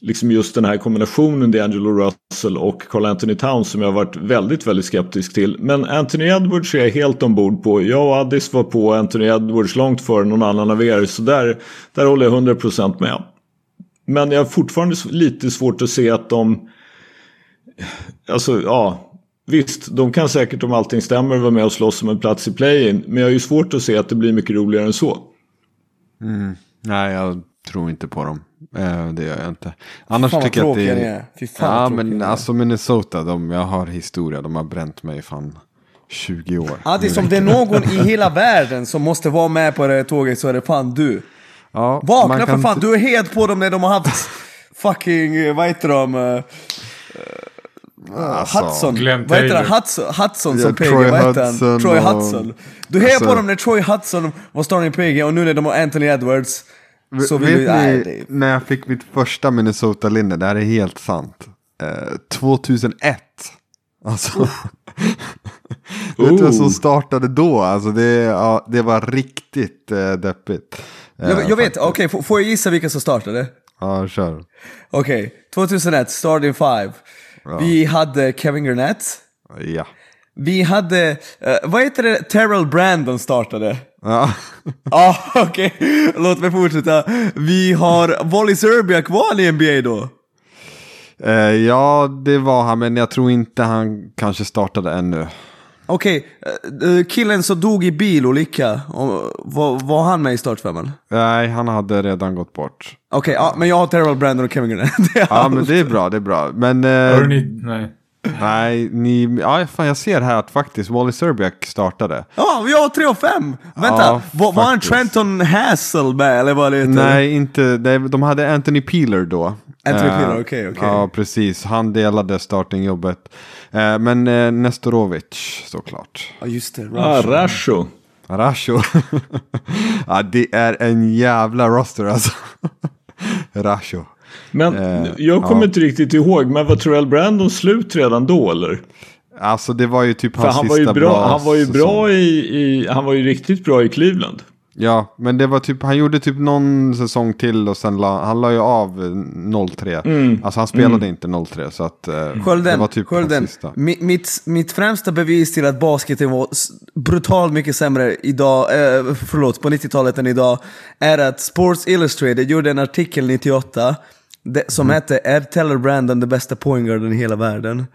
liksom just den här kombinationen D'Angelo Russell och Carl Anthony Towns som jag har varit väldigt, väldigt skeptisk till. Men Anthony Edwards är jag helt ombord på. Jag och Addis var på Anthony Edwards långt före någon annan av er. Så där, där håller jag 100% med. Men jag har fortfarande lite svårt att se att de... Alltså, ja. Visst, de kan säkert om allting stämmer vara med och slåss om en plats i play-in. Men jag har ju svårt att se att det blir mycket roligare än så. Mm. Nej, jag tror inte på dem. Eh, det gör jag inte. Annars fan tycker jag att det är... Fy fan ja, men alltså Minnesota, de, jag har historia. De har bränt mig fan 20 år. Ja, det är som det är någon i hela världen som måste vara med på det här tåget så är det fan du. Ja, Vakna för fan, du är helt på dem när de har haft fucking, eh, vad heter de? Uh, alltså, Hudson. Glenn vad heter han? Hudson, Hudson som ja, PG, vad heter han? Troy Hudson. Du hejar alltså, på dem när Troy Hudson var starting PG och nu när de har Anthony Edwards. Så vet ni nej, när jag fick mitt första Minnesota-linne, det här är helt sant. Eh, 2001. Alltså. vet du vad som startade då? Alltså det, ja, det var riktigt eh, deppigt. Eh, jag, jag vet, okej, okay, får jag gissa vilka som startade? Ja, kör. Okej, okay, 2001, starting five. Vi hade Kevin Garnett. Ja. Vi hade, uh, vad heter det, Terrell Brandon startade. Ja. ah, okej. Okay. Låt mig fortsätta. Vi har Wally Serbiak, var han i NBA då? Uh, ja, det var han, men jag tror inte han kanske startade ännu. Okej, okay. uh, eh, killen som dog i bilolycka, var, var han med i startfemman? Nej, han hade redan gått bort. Okej, okay, ja, men jag har Terrell Brandon och Kevin Garnett. ja, men det är bra, det är bra. Men... Uh, Hörrni, nej. Nej, ni, ja, fan, jag ser här att faktiskt Wally Serbiak startade. Ja, vi har 3 och 5! Vänta, ja, var, var han Trenton Hassel med eller vad det heter? Nej, inte, de hade Anthony Peeler då. Anthony uh, Peeler, okej, okay, okej. Okay. Ja, precis. Han delade startingjobbet. Uh, men uh, Nestorovic såklart. Ja, just det. Ah, Rasho. Rasho. ja, det är en jävla roster alltså. Rasho. Men eh, jag kommer ja. inte riktigt ihåg, men var Terrell Brandon slut redan då eller? Alltså det var ju typ hans han sista var ju bra, bra Han var ju bra i, i, han var ju riktigt bra i Cleveland. Ja, men det var typ, han gjorde typ någon säsong till och sen la, han la ju av 0-3. Mm. Alltså han spelade mm. inte 0-3 så att eh, Skölden, det var typ Skölden. sista. Mitt, mitt, mitt främsta bevis till att basketen var brutalt mycket sämre idag, eh, förlåt, på 90-talet än idag, är att Sports Illustrated gjorde en artikel 98 det, som mm. hette Är Teller Brandon den bästa pointguarden i hela världen?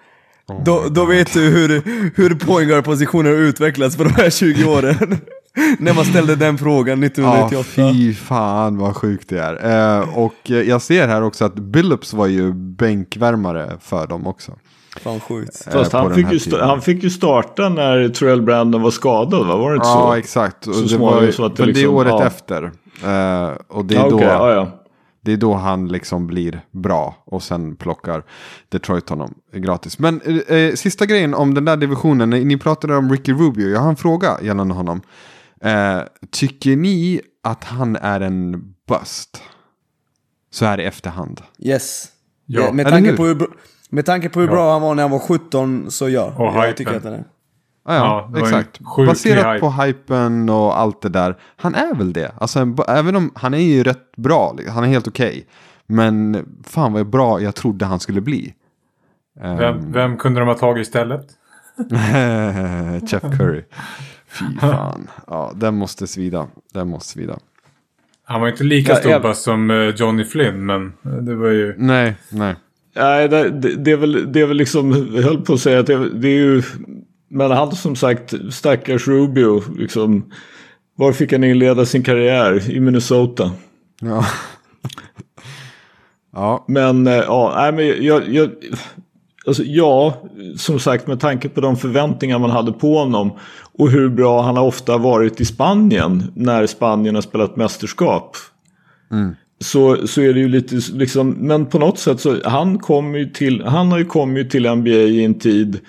Oh då, då vet du hur, hur pointguard-positionen har utvecklats på de här 20 åren. När man ställde den frågan 1998. Ja, fy fan vad sjukt det är. Eh, och jag ser här också att Billups var ju bänkvärmare för dem också. Fan sjukt. Eh, Fast han, fick ju han fick ju starta när Terrell Brandon var skadad va? Var det inte ja, så? Ja exakt. Och det var, så att det, liksom, det är året ja. efter. Eh, och det är ja, då... Okay. Ja, ja. Det är då han liksom blir bra och sen plockar Detroit honom gratis. Men eh, eh, sista grejen om den där divisionen, ni pratade om Ricky Rubio, jag har en fråga gällande honom. Eh, tycker ni att han är en bust? Så här i efterhand. Yes. Ja. ja med, tanke på hur, med tanke på hur ja. bra han var när han var 17 så ja. Och jag tycker att han är. Ja, Ja, ju exakt. Baserat hype. på hypen och allt det där. Han är väl det. Alltså, en- även om han är ju rätt bra. Han är helt okej. Men fan vad bra jag trodde han skulle bli. Vem, vem kunde de ha tagit istället? Jeff Curry. Fy fan. Ja, den måste svida. Den måste svida. Han var inte lika Ja, stor jag- som eh, Johnny Flynn, men eh, det var ju... Nej, nej. Nej, det, det, det, är väl, det är väl liksom, jag höll på att säga att det, det är ju, men han som sagt, stackars Rubio, liksom, var fick han inleda sin karriär? I Minnesota. Ja. ja, Men, eh, ja, nej men jag, jag, alltså ja, som sagt med tanke på de förväntningar man hade på honom och hur bra han har ofta varit i Spanien när Spanien har spelat mästerskap. Så, så är det ju lite liksom, men på något sätt så han kom ju till, han har ju kommit till NBA i en tid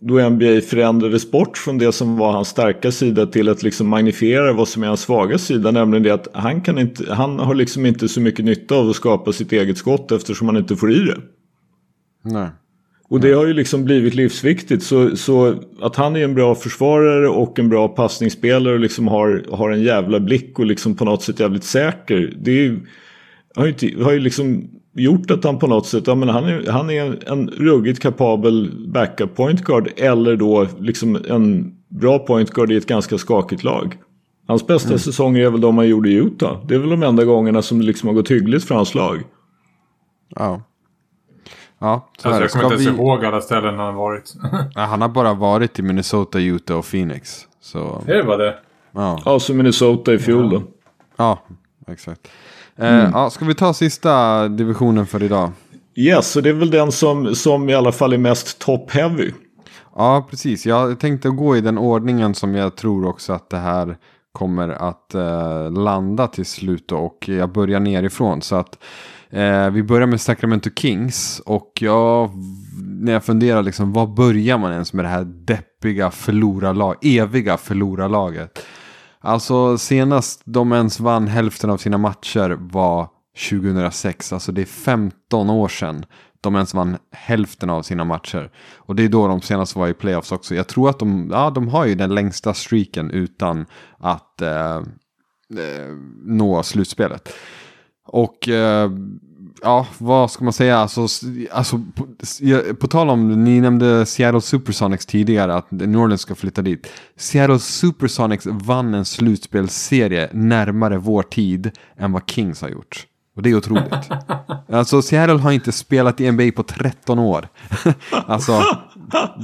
då NBA förändrades bort från det som var hans starka sida till att liksom magnifiera vad som är hans svaga sida. Nämligen det att han, kan inte, han har liksom inte så mycket nytta av att skapa sitt eget skott eftersom han inte får i det. nej. Och det har ju liksom blivit livsviktigt. Så, så att han är en bra försvarare och en bra passningsspelare och liksom har, har en jävla blick och liksom på något sätt jävligt säker. Det är ju, har ju, inte- har ju liksom gjort att han på något sätt, ja men han är, han är en ruggigt kapabel backup point guard eller då liksom en bra point guard i ett ganska skakigt lag. Hans bästa säsonger är väl de han gjorde i Utah. Det är väl de enda gångerna som det liksom har gått hyggligt för hans lag. Ja. Ja, så Alltså, jag kommer Ska inte ens vi... ihåg alla ställen han har varit. Ja, han har bara varit i Minnesota, Utah och Phoenix. Så, är det bara det? ja. Ja, så Minnesota i fjol då. Ja, exakt. Eh, ja, ska vi ta sista divisionen för idag? Yes, så det är väl den som, som i alla fall är mest top-heavy. Ja, precis. Jag tänkte gå i den ordningen som jag tror också att det här kommer att eh, landa till slut. då. Och jag börjar nerifrån. Så att eh, vi börjar med Sacramento Kings. Och jag, när jag funderar liksom, var börjar man ens med det här deppiga förlorarlag, eviga förlorarlaget? Alltså senast de ens vann hälften av sina matcher var 2006. Alltså det är 15 år sedan de ens vann hälften av sina matcher. Och det är då de senast var i playoffs också. Jag tror att de, ja, de har ju den längsta streaken utan att eh, eh, nå slutspelet. Och eh, ja, vad ska man säga? Alltså, alltså på, på tal om, ni nämnde Seattle Supersonics tidigare, att New Orleans ska flytta dit. Seattle Supersonics vann en slutspelsserie närmare vår tid än vad Kings har gjort. Och det är otroligt. alltså Seattle har inte spelat i NBA på 13 år. alltså,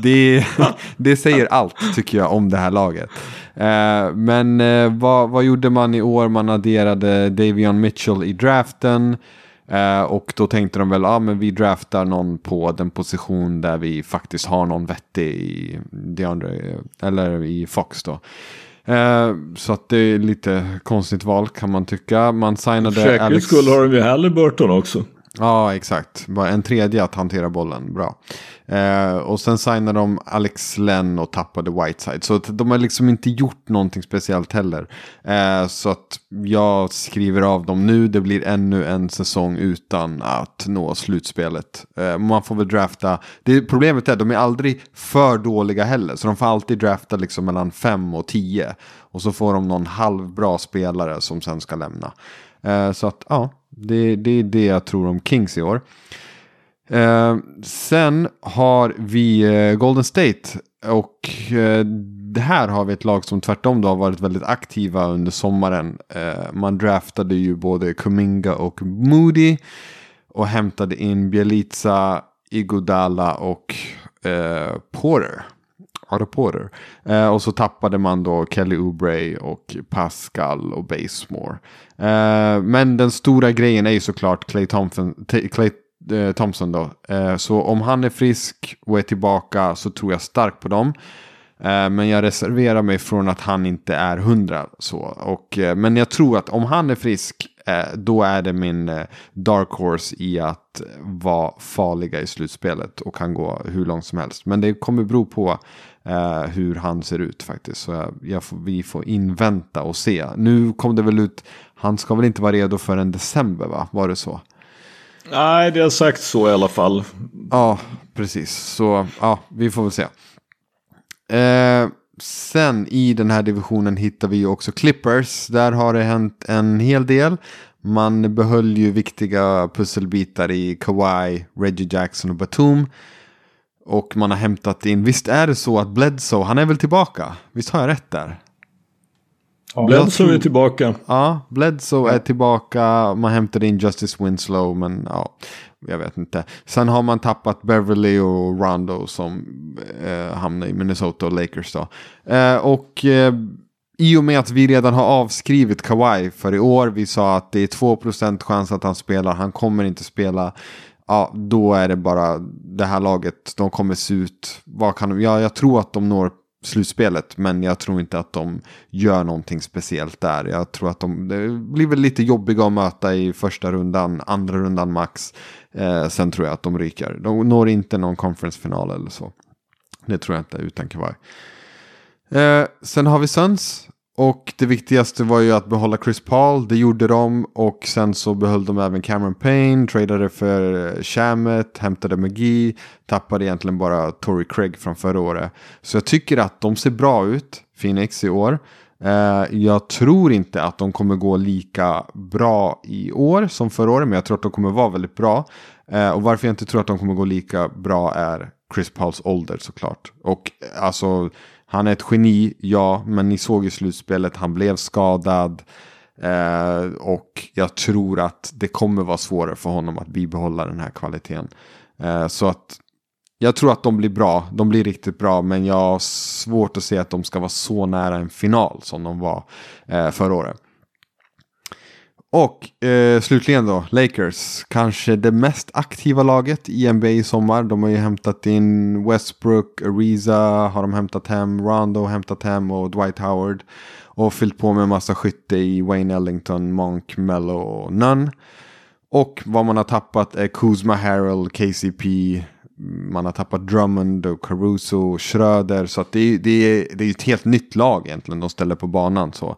det, det säger allt tycker jag om det här laget. Eh, men eh, vad, vad gjorde man i år? Man adderade Davion Mitchell i draften. Eh, och då tänkte de väl, ja ah, men vi draftar någon på den position där vi faktiskt har någon vettig i DeAndre, eller i Fox då. Eh, så att det är lite konstigt val kan man tycka. Man För signade säkerhets Alex... skull har de ju Halliburton också. Ja, exakt. Bara en tredje att hantera bollen. Bra. Eh, och sen signade de Alex Len och tappade Whiteside. Så att de har liksom inte gjort någonting speciellt heller. Eh, så att jag skriver av dem nu. Det blir ännu en säsong utan att nå slutspelet. Eh, man får väl drafta. Det, problemet är att de är aldrig för dåliga heller. Så de får alltid drafta liksom mellan 5 och 10. Och så får de någon halvbra spelare som sen ska lämna. Eh, så att ja, det, det är det jag tror om Kings i år. Eh, sen har vi eh, Golden State. Och eh, här har vi ett lag som tvärtom då har varit väldigt aktiva under sommaren. Eh, man draftade ju både Kuminga och Moody. Och hämtade in Bielica, Igodala och eh, Porter. Otto Porter. Eh, och så tappade man då Kelly Oubre och Pascal och Basemore. Uh, men den stora grejen är ju såklart Clay Thompson, Clay, eh, Thompson då. Uh, så om han är frisk och är tillbaka så tror jag starkt på dem. Eh, Men jag reserverar mig från att han inte är hundra. Så. Och, eh, men jag tror att om han är frisk, eh, då är det min dark horse i att vara farliga i slutspelet och kan gå hur långt som helst. Men det kommer bero på hur han ser ut faktiskt. Så jag, jag får, vi får invänta och se. Nu kom det väl ut, han ska väl inte vara redo förrän december va? Var det så? Nej, det har sagt så i alla fall. Ja, precis. Så ja, vi får väl se. Eh, sen i den här divisionen hittar vi ju också Clippers. Där har det hänt en hel del. Man behöll ju viktiga pusselbitar i Kawhi, Reggie Jackson och Batum. Och man har hämtat in, visst är det så att Bledsoe, han är väl tillbaka? Visst har jag rätt där? Ja, Bledsoe är tillbaka. Ja, Bledsoe är tillbaka. Man hämtade in Justice Winslow, men ja, jag vet inte. Sen har man tappat Beverly och Rondo som eh, hamnar i Minnesota och Lakers då. Eh, och eh, i och med att vi redan har avskrivit Kawhi för i år, vi sa att det är 2% chans att han spelar, han kommer inte spela. Ja, då är det bara det här laget, de kommer se ut, vad kan de, ja, jag tror att de når slutspelet. Men jag tror inte att de gör någonting speciellt där. Jag tror att de det blir väl lite jobbiga att möta i första rundan, andra rundan max. Eh, sen tror jag att de ryker. De når inte någon conference-final eller så. Det tror jag inte utan kavaj. Eh, sen har vi Suns. Och det viktigaste var ju att behålla Chris Paul. Det gjorde de. Och sen så behöll de även Cameron Payne. Tradade för Shamet. Hämtade McGee. Tappade egentligen bara Tory Craig från förra året. Så jag tycker att de ser bra ut. Phoenix i år. Eh, jag tror inte att de kommer gå lika bra i år som förra året. Men jag tror att de kommer vara väldigt bra. Eh, och varför jag inte tror att de kommer gå lika bra är Chris Pauls ålder såklart. Och eh, alltså han är ett geni, ja, men ni såg i slutspelet, han blev skadad. Eh, och jag tror att det kommer vara svårare för honom att bibehålla den här kvaliteten. Eh, så att jag tror att de blir bra, de blir riktigt bra, men jag har svårt att se att de ska vara så nära en final som de var eh, förra året. Och eh, slutligen då, Lakers. Kanske det mest aktiva laget i NBA i sommar. De har ju hämtat in Westbrook, Ariza har de hämtat hem, Rondo har hämtat hem och Dwight Howard. Och fyllt på med en massa skytte i Wayne Ellington, Monk, Mello och Nunn. Och vad man har tappat är Kuzma, Harrell, KCP. Man har tappat Drummond och Caruso, Schröder. Så att det, är, det, är, det är ett helt nytt lag egentligen de ställer på banan. så.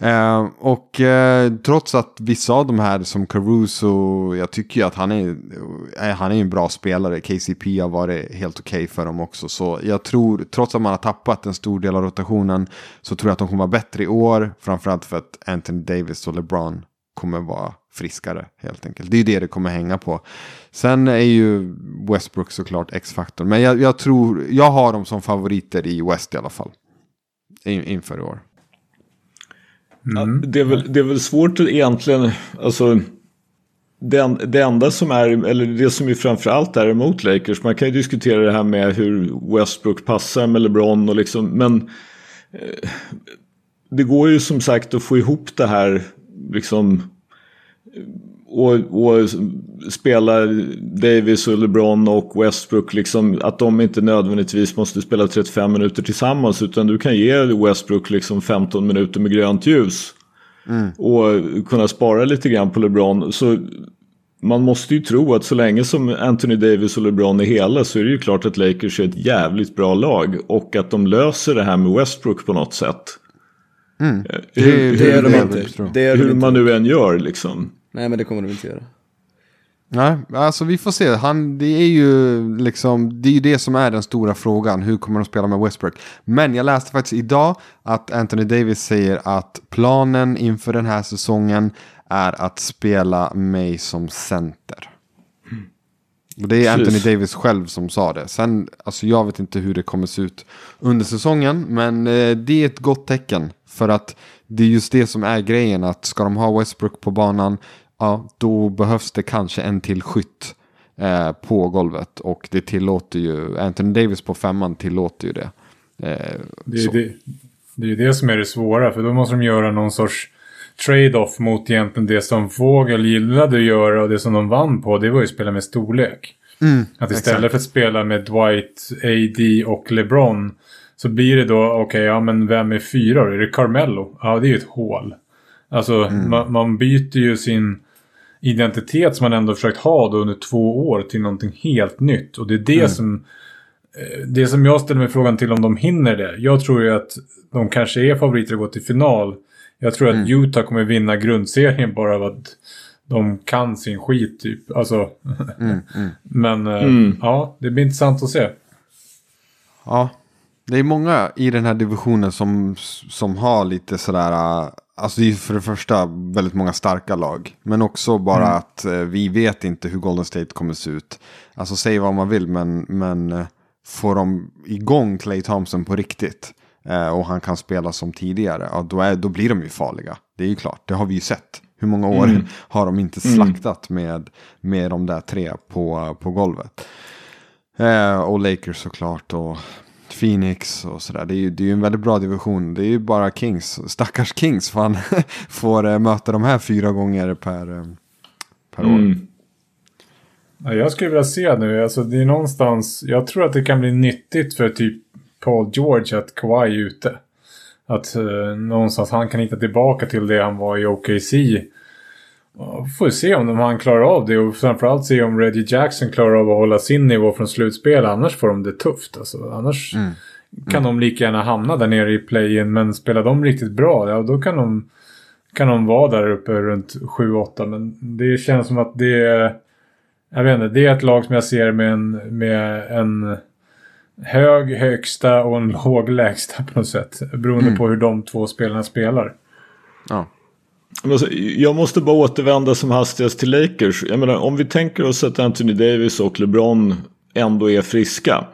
Eh, och eh, trots att vissa av de här som Caruso, jag tycker ju att han är, eh, han är en bra spelare. KCP har varit helt okej okay för dem också. Så jag tror, trots att man har tappat en stor del av rotationen, så tror jag att de kommer vara bättre i år. Framförallt för att Anthony Davis och LeBron kommer vara friskare helt enkelt. Det är ju det det kommer hänga på. Sen är ju Westbrook såklart X-faktorn. Men jag, jag, tror, jag har dem som favoriter i West i alla fall. In, inför i år. Mm. Det, är väl, det är väl svårt egentligen, alltså det, det enda som är, eller det som ju framförallt är emot Lakers, man kan ju diskutera det här med hur Westbrook passar med LeBron och liksom, men eh, det går ju som sagt att få ihop det här liksom och, och spela Davis och LeBron och Westbrook, liksom, att de inte nödvändigtvis måste spela 35 minuter tillsammans utan du kan ge Westbrook liksom 15 minuter med grönt ljus. Mm. Och kunna spara lite grann på LeBron. Så man måste ju tro att så länge som Anthony Davis och LeBron är hela så är det ju klart att Lakers är ett jävligt bra lag. Och att de löser det här med Westbrook på något sätt. Mm. Det, hur, det, är de inte. Det är hur man nu än gör liksom. Nej men det kommer de inte göra. Nej, alltså vi får se. Han, det är ju liksom, det är ju det som är den stora frågan. Hur kommer de spela med Westbrook? Men jag läste faktiskt idag att Anthony Davis säger att planen inför den här säsongen är att spela mig som center. Det är. Anthony Davis själv som sa det. Sen, alltså jag vet inte hur det kommer se ut under säsongen. Men eh, det är ett gott tecken. För att det är just det som är grejen. Att ska de ha Westbrook på banan ja, då behövs det kanske en till skytt eh, på golvet. Och det tillåter ju, Anthony Davis på femman tillåter ju det. Eh, det, är det, det är det som är det svåra, för då måste de göra någon sorts trade-off mot egentligen det som Fågel gillade att göra och det som de vann på, det var ju att spela med storlek. Mm, att istället exakt. för att spela med Dwight, AD och LeBron så blir det då, okej, okay, ja men vem är fyra? Är det Carmelo? Ja, det är ju ett hål. Alltså, mm. man, man byter ju sin identitet som man ändå försökt ha då under två år till någonting helt nytt. Och det är det mm. som eh, det som jag ställer mig frågan till om de hinner det. Jag tror ju att de kanske är favoriter att gå till final. Jag tror mm. att Utah kommer vinna grundserien bara av att de kan sin skit typ. Alltså. Mm, mm. Men eh, mm. ja, det blir intressant att se. Ja, Det är många i den här divisionen som, som har lite sådär, äh, alltså det är för det första väldigt många starka lag. Men också bara Mm. att eh, vi vet inte hur Golden State kommer se ut. Alltså säg vad man vill, men, men eh, får de igång Clay Thompson på riktigt eh, och han kan spela som tidigare, ja, då, är, då blir de ju farliga. Det är ju klart, det har vi ju sett. Hur många år Mm. har de inte slaktat med, med de där tre på, på golvet? Eh, och Lakers såklart och Phoenix och sådär. Det är ju det är ju en väldigt bra division. Det är ju bara Kings, stackars Kings fan, får eh, möta de här fyra gånger per, eh, per år. Mm. Ja, jag skulle vilja se nu, alltså det är någonstans, jag tror att det kan bli nyttigt för typ Paul George att Kawhi är ute. Att eh, någonstans han kan hitta tillbaka till det han var i OKC. Får se om de, han klarar av det och framförallt se om Reggie Jackson klarar av att hålla sin nivå från slutspel. Annars får de det tufft. Alltså, annars kan de lika gärna hamna där nere i play-in. Men spelar de riktigt bra, ja då kan de, kan de vara där uppe runt 7-8. Men det känns som att det är... Jag vet inte, det är ett lag som jag ser med en, med en hög högsta och en låg lägsta på något sätt. Beroende på hur de två spelarna spelar. Ja. Alltså, Jag måste bara återvända som hastigast till Lakers. Jag menar, om vi tänker oss att Anthony Davis och LeBron ändå är friska.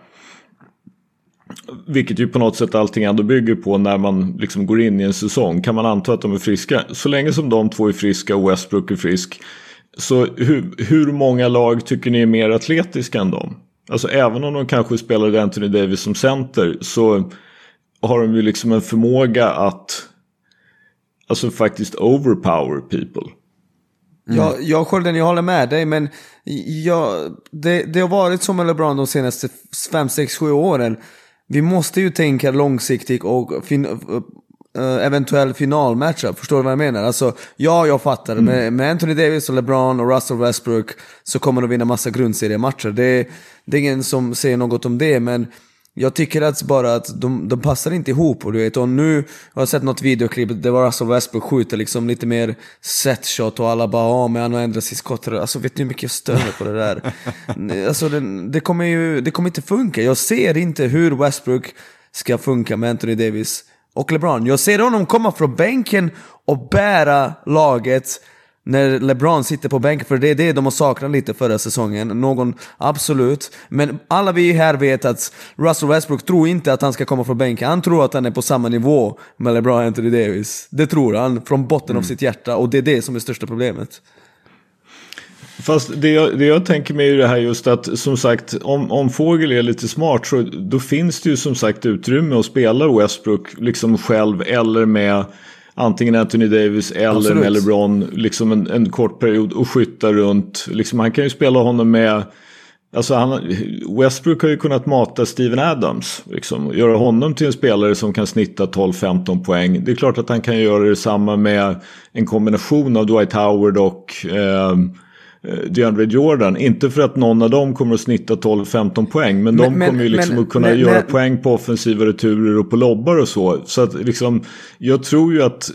Vilket ju på något sätt allting ändå bygger på när man liksom går in i en säsong. Kan man anta att de är friska? Så länge som de två är friska och Westbrook är frisk. Så hur, hur många lag tycker ni är mer atletiska än dem? Alltså även om de kanske spelade Anthony Davis som center så har de ju liksom en förmåga att alltså faktiskt overpower people. Jag, jag, Skölden, jag håller med dig, men jag, det, det har varit som med LeBron de senaste 5, 6, 7 åren. Vi måste ju tänka långsiktigt och fin, eventuell finalmatchup. Förstår du vad jag menar? Alltså, ja, jag fattar. Med, med Anthony Davis och LeBron och Russell Westbrook så kommer de vinna massa grundseriematcher. Det, det är ingen som säger något om det, men jag tycker att bara att de, de passar inte ihop. Och, du vet, och nu har jag sett något videoklipp där var Russell Westbrook skjuter liksom lite mer set shot och alla bara ja men han har ändrat sitt skott. Alltså vet ni hur mycket jag stör på det där? alltså det, det, kommer ju det kommer inte funka. Jag ser inte hur Westbrook ska funka med Anthony Davis och LeBron. Jag ser honom komma från bänken och bära laget när LeBron sitter på bänken, för det är det de har saknat lite förra säsongen. Någon, absolut. Men alla vi här vet att Russell Westbrook tror inte att han ska komma från bänken. Han tror att han är på samma nivå med LeBron Anthony Davis. Det tror han från botten av sitt hjärta och det är det som är största problemet. Fast det jag, det jag tänker mig är det här just att som sagt om, om Fågel är lite smart så då finns det ju som sagt utrymme att spela Westbrook liksom själv eller med antingen Anthony Davis eller Absolut. med LeBron liksom en, en kort period och skytta runt. Liksom, han kan ju spela honom med Alltså han, Westbrook har ju kunnat mata Steven Adams. Liksom, göra honom till en spelare som kan snitta 12-15 poäng. Det är klart att han kan göra detsamma med en kombination av Dwight Howard och eh, DeAndre Jordan. Inte för att någon av dem kommer att snitta 12-15 poäng. Men, de Men- men- kommer ju liksom men- att kunna men- göra men- poäng på offensiva returer och på lobbar och så. Så att liksom, jag tror ju att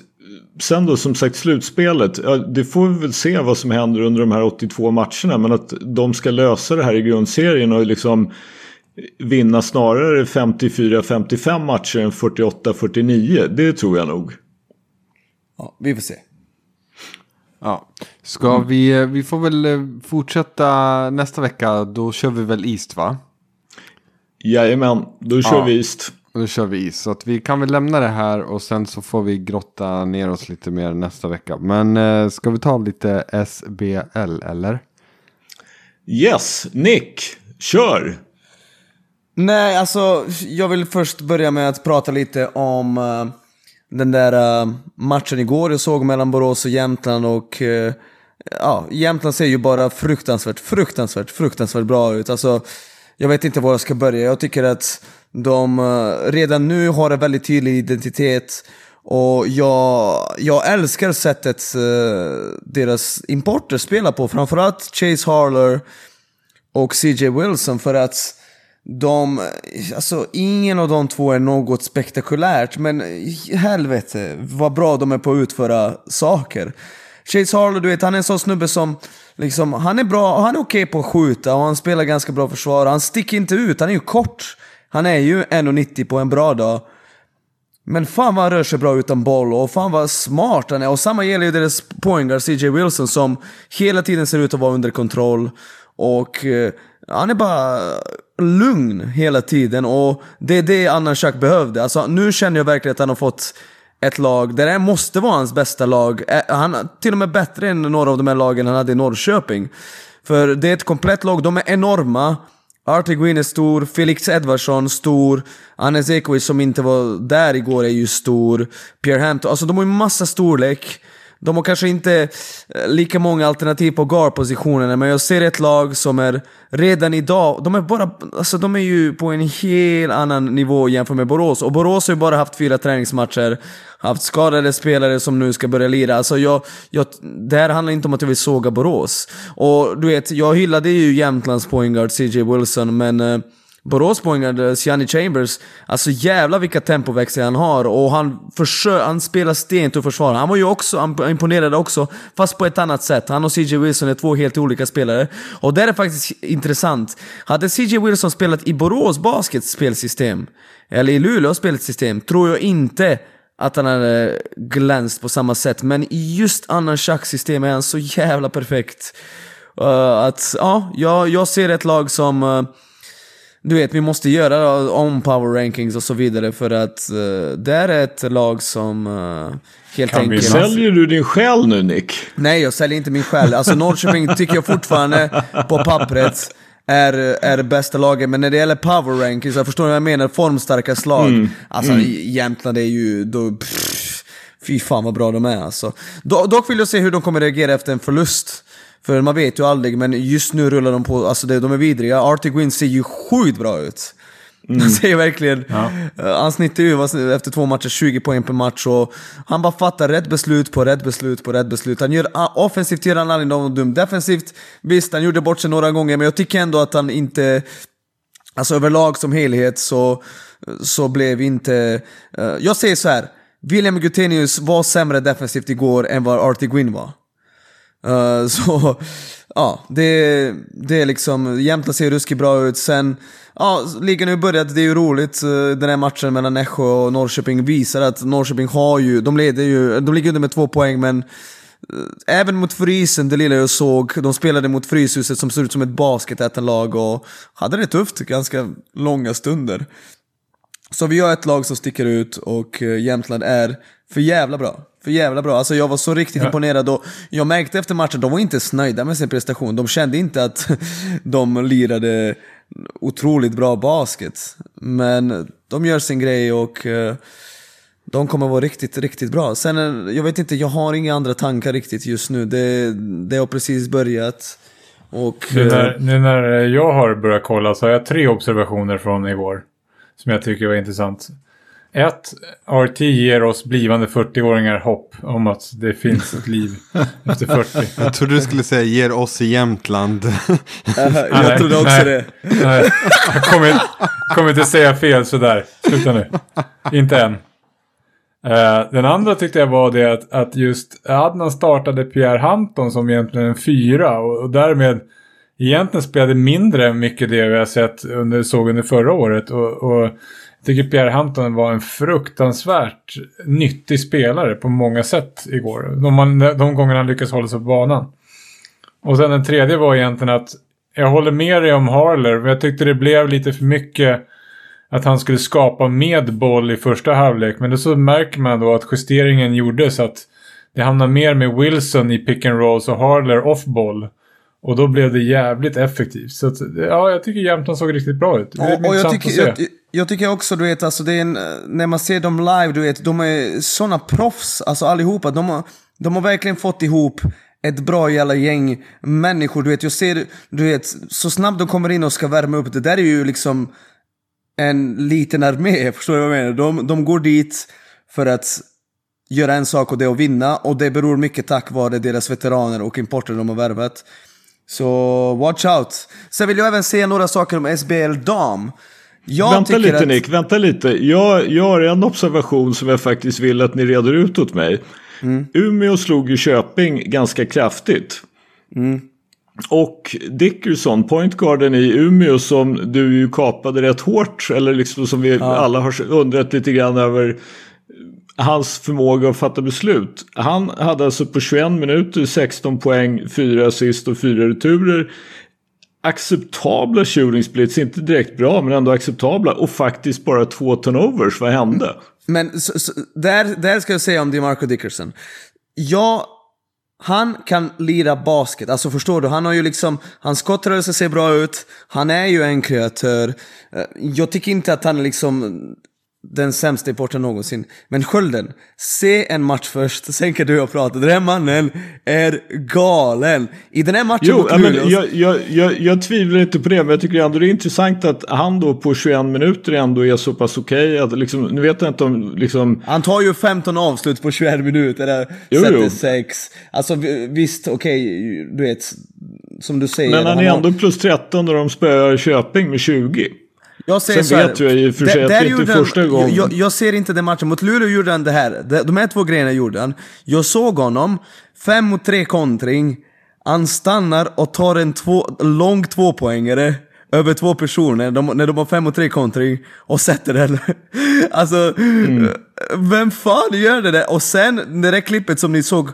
Sen då som sagt slutspelet, ja, det får vi väl se vad som händer under de här 82 matcherna. Men att de ska lösa det här i grundserien och liksom vinna snarare 54-55 matcher än 48-49. Det tror jag nog. Ja, vi får se. Ja. Ska vi, vi får väl eh, fortsätta nästa vecka, då kör vi väl East va? Jajamän, då kör Ja. vi East. Då kör vi is. Så att vi kan väl lämna det här och sen så får vi grotta ner oss lite mer nästa vecka. Men eh, ska vi ta lite SBL eller? Yes, Nick, kör! Nej, alltså jag vill först börja med att prata lite om eh, den där eh, matchen igår jag såg mellan Borås och Jämtland och eh, ja, Jämtland ser ju bara fruktansvärt, fruktansvärt, fruktansvärt bra ut. Alltså, jag vet inte var jag ska börja. Jag tycker att de eh, redan nu har en väldigt tydlig identitet och jag, jag älskar sättet eh, deras importer spelar på. Framförallt Chase Harler och CJ Wilson för att de, eh, alltså ingen av de två är något spektakulärt men helvete vad bra de är på att utföra saker. Chase Harlow, du vet, han är en sån snubbe som liksom, han är bra, han är okej på att skjuta och han spelar ganska bra försvar. Han sticker inte ut, han är ju kort. Han är ju 1,90 på en bra dag. Men fan vad han rör sig bra utan boll och fan vad smart han är. Och samma gäller ju deras poängare CJ Wilson som hela tiden ser ut att vara under kontroll. Och eh, han är bara lugn hela tiden och det är det Annan Chuck behövde. Alltså nu känner jag verkligen att han har fått ett lag där det måste vara hans bästa lag. Eh, han är till och med bättre än några av de här lagen han hade i Norrköping. För det är ett komplett lag, de är enorma. Artie Green är stor, Felix Edvardsson stor, Anes Ekovic som inte var där igår är ju stor, Pierre Hampton, alltså de har ju massa storlek. De har kanske inte eh, lika många alternativ på guard-positionerna, men jag ser ett lag som är redan idag, de är bara, alltså de är ju på en helt annan nivå jämfört med Borås. Och Borås har ju bara haft fyra träningsmatcher, haft skadade spelare som nu ska börja lira. Alltså jag, jag, det här handlar inte om att jag vill såga Borås. Och du vet, jag hyllade ju Jämtlands poängguard CJ Wilson, men eh, Boråspoängaren, Siani Chambers, alltså jävla vilka tempoväxlar han har och han, försö- han spelar stent och försvar. Han var ju också, han imponerade också, fast på ett annat sätt. Han och CJ Wilson är två helt olika spelare. Och det är faktiskt intressant. Hade CJ Wilson spelat i Borås Baskets spelsystem, eller i Luleås spelsystem, tror jag inte att han hade glänst på samma sätt. Men i just annan schacksystem är han så jävla perfekt. Uh, att, ja, jag, jag ser ett lag som... Uh, du vet, vi måste göra om power rankings och så vidare för att uh, det är ett lag som uh, helt Kan vi enkelt... Säljer du din själ nu Nick? Nej, jag säljer inte min själ. Alltså Norrköping tycker jag fortfarande på pappret är, är bästa laget, men när det gäller power rankings, jag förstår vad jag menar, formstarka slag. Alltså Jämtland är ju... Då, pff, fy fan vad bra de är alltså. Do, dock vill jag se hur de kommer reagera efter en förlust. För man vet ju aldrig, men just nu rullar de på, alltså de är vidriga. Artie Gwyn ser ju sjukt bra ut. Han ser verkligen, eh, han snittar ju efter två matcher 20 poäng per match och han bara fattar rätt beslut på rätt beslut på rätt beslut. Han gör, ah, offensivt gör han aldrig något dumt. Defensivt, visst han gjorde bort sig några gånger men jag tycker ändå att han inte, alltså överlag som helhet så, så blev inte, eh, jag säger så här. William Gutenius var sämre defensivt igår än vad Artie Gwyn var. Eh, så, ja, det, det är liksom, Jämtland ser ruskigt bra ut. Sen, ja, ligan har ju börjat, det är ju roligt. Eh, den här matchen mellan Nässjö och Norrköping visar att Norrköping har ju, de leder ju, de ligger under med två poäng men eh, Även mot Frysen, det lilla jag såg, de spelade mot Fryshuset som ser ut som ett basketätarlag och hade det tufft ganska långa stunder. Så vi har ett lag som sticker ut och Jämtland är för jävla bra. För jävla bra. Alltså jag var så riktigt Ja. imponerad och jag märkte efter matchen, de var inte nöjda med sin prestation. De kände inte att de lirade otroligt bra basket. Men de gör sin grej och eh, de kommer vara riktigt, riktigt bra. Sen, eh, jag vet inte, jag har inga andra tankar riktigt just nu. Det, det har precis börjat. Och... Nu eh, när, nu när jag har börjat kolla så har jag tre observationer från igår. Som jag tycker var intressant. Ett, RT ger oss blivande 40-åringar hopp om att det finns ett liv efter 40. Jag trodde du skulle säga ger oss i Jämtland. jag Nej, trodde också nej. det. Nej, jag kommer, kommer inte säga fel sådär. Sluta nu. Inte än. Eh, den andra tyckte jag var det att, att just Adnan startade Pierre Hampton som egentligen en fyra och, och därmed egentligen spelade mindre än mycket det vi har sett under, såg under förra året. Och, och tycker Pierre Hampton var en fruktansvärt nyttig spelare på många sätt igår. De, man, de gångerna han lyckas hålla sig på banan. Och sen den tredje var egentligen att jag håller med dig om Harler, men jag tyckte det blev lite för mycket att han skulle skapa med boll i första halvlek. Men då så märker man då att justeringen gjordes att det hamnar mer med Wilson i pick and rolls och Harler off boll. Och då blev det jävligt effektivt. Så att, ja, jag tycker Jämtland såg riktigt bra ut. Det är Och, och jag, tycker, jag, jag tycker också, du vet, alltså det är en, eh, när man ser dem live, du vet, de är såna proffs, alltså allihopa. De har, de har verkligen fått ihop ett bra jävla gäng människor, du vet. Jag ser, du vet, så snabbt de kommer in och ska värma upp, det där är ju liksom en liten armé, förstår du vad jag menar? De, de går dit för att göra en sak och det är att vinna, och det beror mycket tack vare deras veteraner och importer de har värvat. Så watch out. Sen vill jag även säga några saker om SBL Dam. Jag vänta lite att... Nick, vänta lite. Jag, jag har en observation som jag faktiskt vill att ni reder ut åt mig. Mm. Umeå slog ju Köping ganska kraftigt. Och Dickerson, pointgarden i Umeå som du ju kapade rätt hårt. Eller liksom som vi ja. alla har undrat lite grann över hans förmåga att fatta beslut. Han hade alltså på 21 minuter 16 poäng, 4 assist och 4 returer. Acceptabla shooting splits, inte direkt bra men ändå acceptabla. Och faktiskt bara två turnovers, vad hände? Men så, så, där, där ska jag säga om DeMarco Dickerson. Jag han kan lira basket, alltså förstår du? Han har ju liksom, hans skottrörelse ser bra ut, han är ju en kreatör. Eh, jag tycker inte att han är liksom den sämsta importen någonsin. Men skölden, se en match först, sen kan du och prata. Den här mannen är galen. I den här matchen jo, mot Luleå... Jag, jag, jag, jag, tvivlar inte på det, men jag tycker ändå det är intressant att han då på 21 minuter ändå är så pass okej. Okay, liksom, nu vet jag inte om liksom... Han tar ju 15 avslut på 21 minuter, där jo, sätter. 6. Alltså visst, okej, okay, du vet, som du säger. Men han, han är ändå plus 13 när de spöar Köping med 20. Jag säger Sen vet jag och för sig att det inte är första gången. Jag, jag, ser inte den matchen. Mot Luleå gjorde han det här. De här två grejerna gjorde han. Jag såg honom, fem mot tre kontring. Han stannar och tar en två, lång tvåpoängare över två personer de, när de har fem mot tre kontring och sätter den. alltså, mm. vem fan gör det där? Och sen det där klippet som ni såg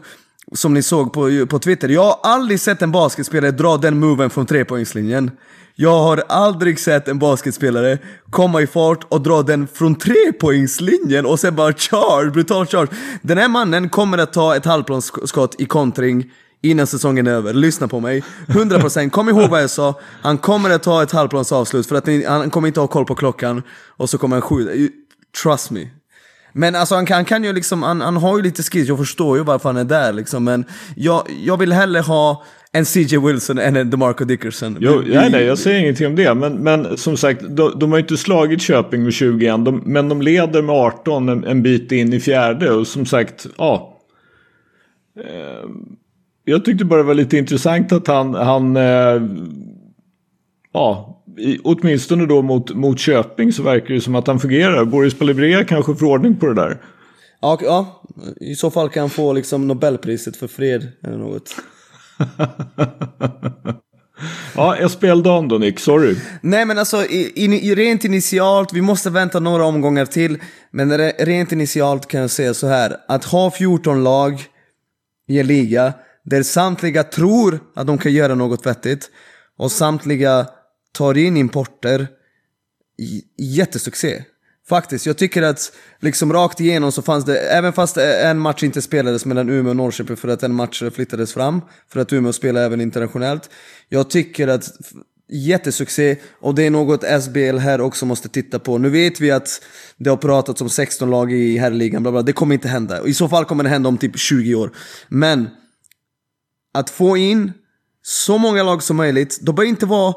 som ni såg på, på Twitter. Jag har aldrig sett en basketspelare dra den moven från trepoängslinjen. Jag har aldrig sett en basketspelare komma i fart och dra den från trepoängslinjen och sen bara charge, brutal charge. Den här mannen kommer att ta ett halvplansskott i kontring innan säsongen är över. Lyssna på mig. 100%. Kom ihåg vad jag sa. Han kommer att ta ett halvplansavslut för att han kommer inte ha koll på klockan och så kommer han skjuta. Trust me. Men alltså han kan, han kan ju liksom, han, han har ju lite skills, jag förstår ju varför han är där liksom. Men jag, jag vill hellre ha en CJ Wilson än en DeMarco Dickerson. Jo, nej, nej, jag säger ingenting om det. Men, men som sagt, de, de har inte slagit Köping med 20 än. De, men de leder med 18 en, en, bit in i fjärde. Och som sagt, ja. Eh, jag tyckte bara det var lite intressant att han, han eh, ja, i, åtminstone då mot, mot Köping så verkar det som att han fungerar. Boris Palibrea kanske får ordning på det där. Ja, ja, i så fall kan han få liksom Nobelpriset för fred eller något. ja, jag spelade om då Nick, sorry. Nej men alltså, in, in, rent initialt, vi måste vänta några omgångar till. Men rent initialt kan jag säga så här, att ha 14 lag i en liga där samtliga tror att de kan göra något vettigt och samtliga tar in importer, jättesuccé. Faktiskt, jag tycker att liksom rakt igenom så fanns det, även fast en match inte spelades mellan Umeå och Norrköping för att en match flyttades fram, för att Umeå spelar även internationellt. Jag tycker att jättesuccé och det är något SBL här också måste titta på. Nu vet vi att det har pratats om 16 lag i herrligan, bla bla. det kommer inte hända. I så fall kommer det hända om typ 20 år. Men att få in så många lag som möjligt, de bör inte vara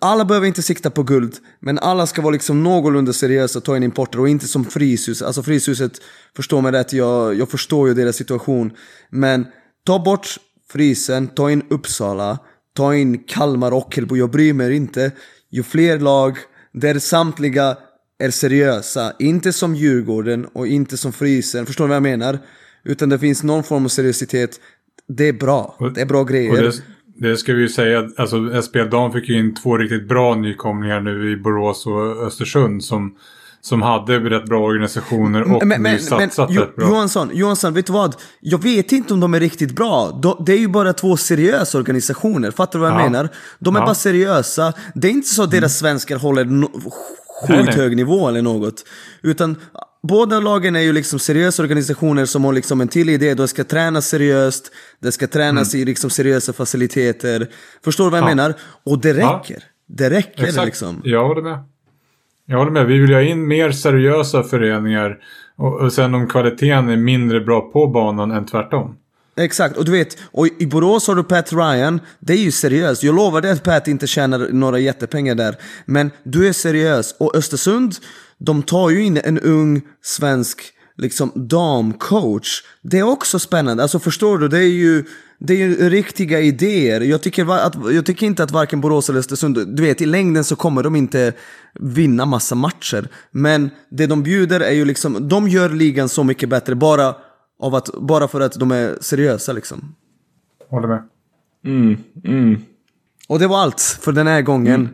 alla behöver inte sikta på guld, men alla ska vara liksom någorlunda seriösa och ta in importer och inte som Frishus. Alltså Fryshuset, förstå mig rätt, jag, jag förstår ju deras situation. Men ta bort Frysen, ta in Uppsala, ta in Kalmar och Ockelbo, jag bryr mig inte. Ju fler lag där samtliga är seriösa, inte som Djurgården och inte som Frysen, förstår ni vad jag menar? Utan det finns någon form av seriositet. Det är bra, det är bra grejer. Det ska vi ju säga, alltså SPL Dam fick ju in två riktigt bra nykomlingar nu i Borås och Östersund som, som hade rätt bra organisationer och men, men, satsat men, rätt bra. Johansson, Johansson, vet du vad? Jag vet inte om de är riktigt bra. De, det är ju bara två seriösa organisationer, fattar du vad jag ja. menar? De är ja. bara seriösa. Det är inte så att deras mm. svenskar håller no sjukt hög nivå eller något. Utan båda lagen är ju liksom seriösa organisationer som har liksom en till idé. De ska tränas seriöst, det ska tränas mm. i liksom seriösa faciliteter. Förstår du vad jag ja. menar? Och det räcker. Ja. Det räcker Exakt. liksom. Jag håller med. Jag håller med. Vi vill ha in mer seriösa föreningar. Och, och sen om kvaliteten är mindre bra på banan än tvärtom. Exakt, och du vet, och i Borås har du Pat Ryan, det är ju seriöst. Jag lovar dig att Pat inte tjänar några jättepengar där. Men du är seriös. Och Östersund, de tar ju in en ung svensk liksom damcoach. Det är också spännande. Alltså förstår du? Det är ju, det är ju riktiga idéer. Jag tycker, att, jag tycker inte att varken Borås eller Östersund, du vet i längden så kommer de inte vinna massa matcher. Men det de bjuder är ju liksom, de gör ligan så mycket bättre bara, av att, bara för att de är seriösa liksom. Håller med. Mm, mm. Och det var allt för den här gången. Mm.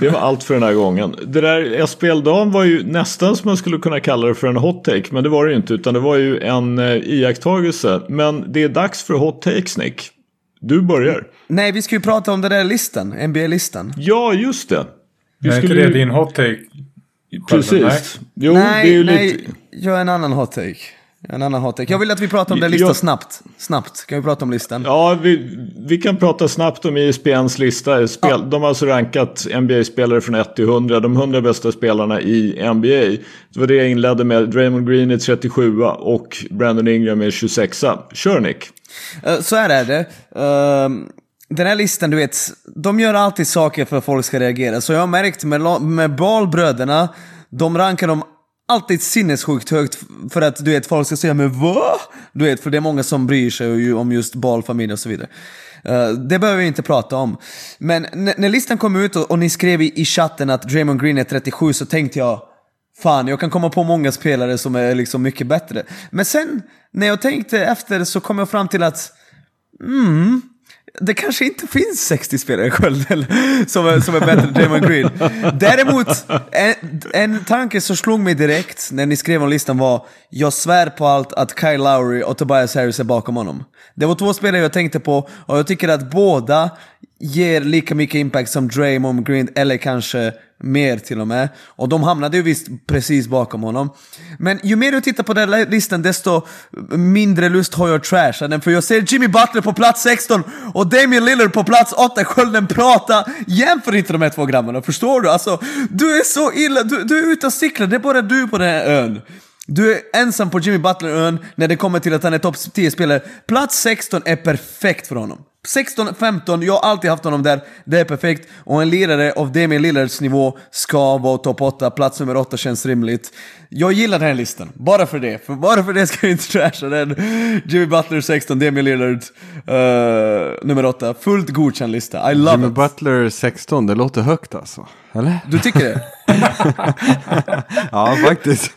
Det var allt för den här gången. Det där SPL-dagen var ju nästan som man skulle kunna kalla det för en hot take. Men det var det ju inte. Utan det var ju en eh, iakttagelse. Men det är dags för hot takes Nick. Du börjar. Nej, vi ska ju prata om den där listan. NBA-listan. Ja, just det. Vi är inte skulle det ju- din hot take? Precis. Nej. Jo, nej, det är ju nej, lite... jag har en annan hot take. En annan hot take. Jag vill att vi pratar om den listan Jag- snabbt. Snabbt. Kan vi prata om listan? Ja, vi, vi kan prata snabbt om E ISBNs lista. Spel, De har alltså rankat NBA-spelare från 1 till 100. De 100 bästa spelarna i NBA. Det var det jag inledde med. Draymond Green är 37 och Brandon Ingram är 26 Kör Nick. Eh, Så här är det. Ehm, den här listan, du vet, de gör alltid saker för att folk ska reagera. Så jag har märkt med, med Balbröderna, de rankar dem alltid sinnessjukt högt för att du vet, folk ska säga men va? Du vet, för det är många som bryr sig ju om just balfamilj och så vidare. Uh, det behöver vi inte prata om. Men när listan kom ut och, och ni skrev i, i chatten att Draymond Green är 37 så tänkte jag Fan, jag kan komma på många spelare som är liksom mycket bättre. Men sen, när jag tänkte efter så kom jag fram till att mm, det kanske inte finns 60 spelare i sköld som är, som är bättre än Draymond Green. Däremot, en, en tanke som slog mig direkt när ni skrev om listan var Jag svär på allt att Kyle Lowry och Tobias Harris är bakom honom. Det var två spelare jag tänkte på och jag tycker att båda ger lika mycket impact som Draymond Green eller kanske mer till och med. Och de hamnade ju visst precis bakom honom. Men ju mer jag tittar på den här listan desto mindre lust har jag att trasha den. För jag ser Jimmy Butler på plats 16 och Damien Lillard på plats 8. Skölden prata. Jämför inte de här två grabbarna, förstår du? Alltså, du är så illa, du, du är ute och cyklar. Det är bara du på den här ön. Du är ensam på Jimmy Butler-ön när det kommer till att han är topp 10-spelare. Plats 16 är perfekt för honom. 16-15, jag har alltid haft honom där. Det är perfekt. Och en lirare av Damian Lillards nivå ska vara topp 8. Plats nummer 8 känns rimligt. Jag gillar den här listan. Bara för det. För bara för det ska jag inte trasha den. Jimmy Butler 16, Damian Lillard eh, nummer 8. Fullt godkänd lista. I love Jimmy it. Butler 16, det låter högt alltså. Eller? Du tycker det? Ja, faktiskt.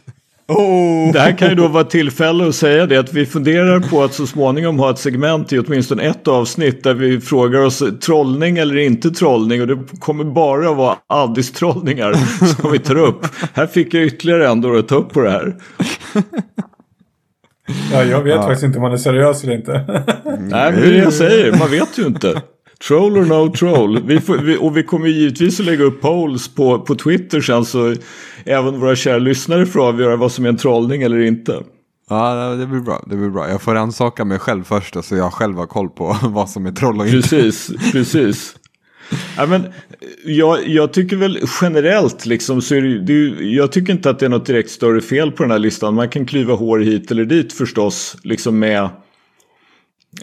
Det här kan ju då vara ett tillfälle att säga det att vi funderar på att så småningom ha ett segment i åtminstone ett avsnitt där vi frågar oss trollning eller inte trollning och det kommer bara vara Addis-trollningar som vi tar upp. Här fick jag ytterligare en då att ta upp på det här. Ja, jag vet faktiskt inte om man är seriös eller inte. Nej, men det är det jag säger. Man vet ju inte. Troll or no troll. Vi får, vi, och vi kommer givetvis att lägga upp polls på, på Twitter sen så även våra kära lyssnare får avgöra vad som är en trollning eller inte. Ja, det blir bra. Det blir bra. Jag får rannsaka mig själv först så jag själv har koll på vad som är troll och inte. Precis, precis. Ja, men, jag, jag tycker väl generellt liksom så är det, det är, jag tycker inte att det är något direkt större fel på den här listan. Man kan klyva hår hit eller dit förstås liksom med,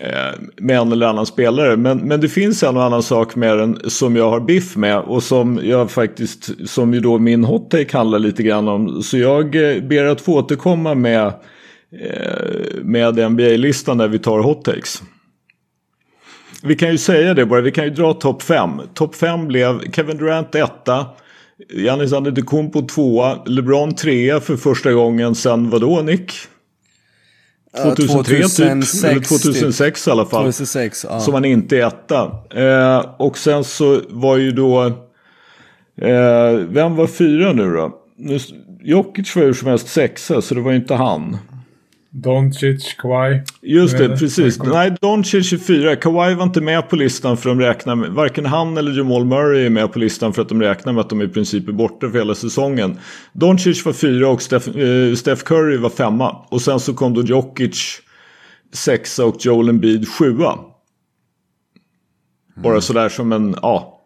Eh, med en eller annan spelare. Men, men det finns en och annan sak med den som jag har biff med och som jag faktiskt, som ju då min hot take handlar lite grann om. Så jag eh, ber att få återkomma med, eh, med NBA-listan där vi tar hot takes. Vi kan ju säga det bara, vi kan ju dra topp 5. Topp 5 blev Kevin Durant 1. Giannis Antetokounmpo 2. LeBron 3 för första gången sen vadå Nick? 2003 typ, 2006 eller 2006 i alla fall. 2006, ja. Som han inte är etta. Eh, och sen så var ju då... Eh, vem var fyra nu då? Nu, Jokic var ju som helst sexa så det var ju inte han. Doncic, Kawhi. Just det, precis. Nej, Doncic är fyra. Kawhi var inte med på listan för de räknar med, varken han eller Jamal Murray är med på listan för att de räknar med att de i princip är borta för hela säsongen. Doncic var fyra och Steph, eh, Steph Curry var femma. Och sen så kom då Jokic sexa och Joel Embiid sjua. Bara sådär som en, ja.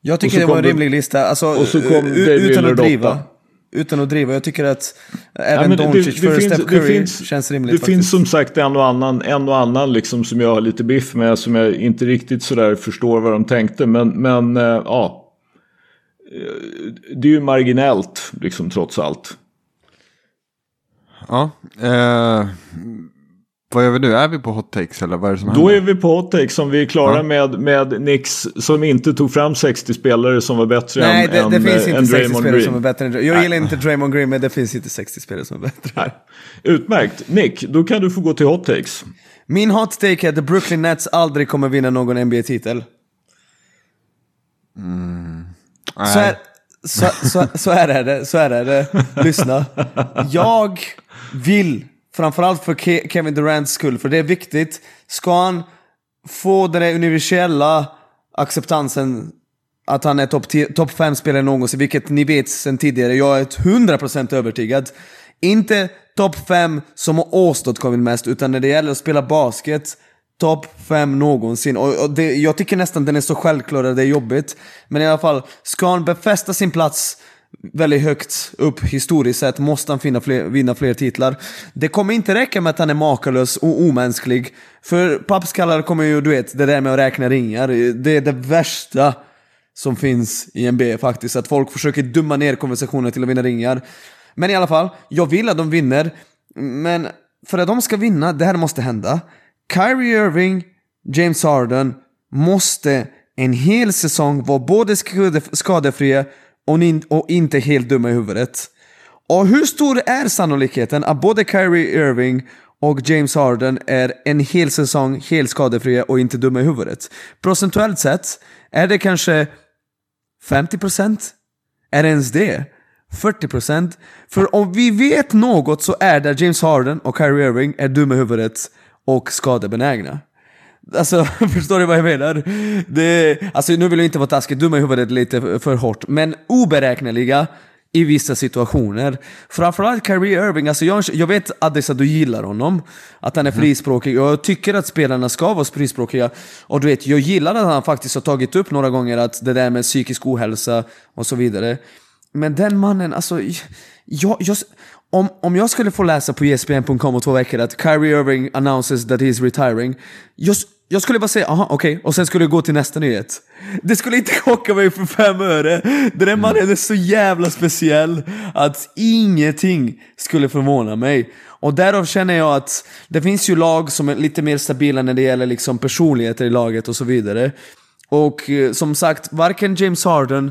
Jag tycker det var en rimlig lista. Alltså, och så kom Dave utan att driva. åtta. Utan att driva. Jag tycker att Ja, även det- Doncic det för finns- Steph Curry finns- känns rimligt Det faktiskt. finns som sagt en och annan, en och annan liksom som jag har lite biff med som jag inte riktigt sådär förstår vad de tänkte. Men, men eh, ja. Eh, Det är ju marginellt liksom trots allt. Ja. Eh, vad gör vi nu? Är vi på hot takes eller vad är det som Då händer? är vi på hot take som vi är klara Ja. med, med Nix som inte tog fram 60 spelare som var bättre Nej, än, det, det finns inte än 60 Draymond spelare Green. som är bättre än Jag gillar inte Draymond Green, men det finns inte 60 spelare som är bättre. Nej. Utmärkt. Nick, då kan du få gå till hot takes. Min hot take är att Brooklyn Nets aldrig kommer vinna någon NBA-titel. Så, är, så, så, så här är det, så här är det. Lyssna. Jag vill, framförallt för Ke- Kevin Durants skull, för det är viktigt. Ska han få den där universella acceptansen att han är topp top 5-spelare någonsin, vilket ni vet sedan tidigare, jag är 100% övertygad. Inte topp 5 som har åstadkommit mest, utan när det gäller att spela basket, topp 5 någonsin. Och, och det, jag tycker nästan den är så självklar att det är jobbigt. Men i alla fall, ska han befästa sin plats väldigt högt upp historiskt sett måste han finna fler, vinna fler titlar. Det kommer inte räcka med att han är makalös och omänsklig. För pappskallar kommer ju, du vet, det där med att räkna ringar, det är det värsta som finns i NBA faktiskt. Att folk försöker dumma ner konversationer till att vinna ringar. Men i alla fall, jag vill att de vinner. Men för att de ska vinna, det här måste hända. Kyrie Irving, James Harden måste en hel säsong vara både skadefria och, in, och inte helt dumma i huvudet. Och hur stor är sannolikheten att både Kyrie Irving och James Harden är en hel säsong helt skadefria och inte dumma i huvudet? Procentuellt sett är det kanske 50%? Är det ens det? 40%? För om vi vet något så är det att James Harden och Kyrie Irving är dumma i huvudet och skadebenägna. Alltså, förstår du vad jag menar? Det, alltså nu vill jag inte vara taskig, dumma i huvudet lite för hårt, men oberäkneliga i vissa situationer. Framförallt Kyrie Irving, alltså jag, jag vet Addis att du gillar honom, att han är frispråkig, och jag tycker att spelarna ska vara frispråkiga. Och du vet, jag gillar att han faktiskt har tagit upp några gånger att det där med psykisk ohälsa och så vidare. Men den mannen, alltså... Jag, jag, om, om jag skulle få läsa på ESPN.com om två veckor att Kyrie Irving announces that he is retiring. Jag, jag skulle bara säga aha okej, okay. och sen skulle jag gå till nästa nyhet. Det skulle inte chocka mig för fem öre. Den där mannen är så jävla speciell att ingenting skulle förvåna mig. Och därav känner jag att det finns ju lag som är lite mer stabila när det gäller liksom personligheter i laget och så vidare. Och eh, som sagt, varken James Harden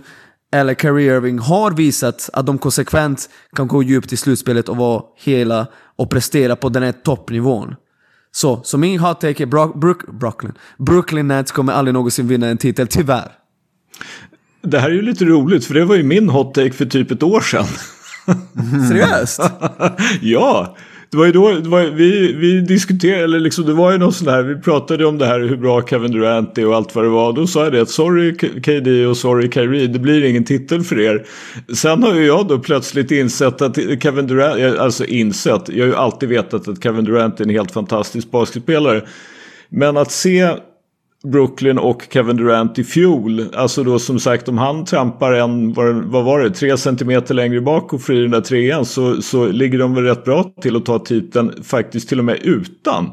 eller Kyrie Irving har visat att de konsekvent kan gå djupt i slutspelet och vara hela och prestera på den här toppnivån. Så, så min hot take är Bro Brook Brooklyn. Brooklyn Nets kommer aldrig någonsin vinna en titel, tyvärr. Det här är ju lite roligt för det var ju min hot take för typ ett år sedan. Seriöst? ja, det var ju då det var, vi, vi diskuterade, eller liksom det var ju något sånt här, vi pratade om det här hur bra Kevin Durant är och allt vad det var. Då sa jag det att sorry KD och sorry Kyrie, det blir ingen titel för er. Sen har ju jag då plötsligt insett att Kevin Durant, alltså insett, jag har ju alltid vetat att Kevin Durant är en helt fantastisk basketspelare. Men att se Brooklyn och Kevin Durant i fjol. Alltså då som sagt om han trampar en, vad var det, tre centimeter längre bak och får i den där trean så, så ligger de väl rätt bra till att ta titeln faktiskt till och med utan eh,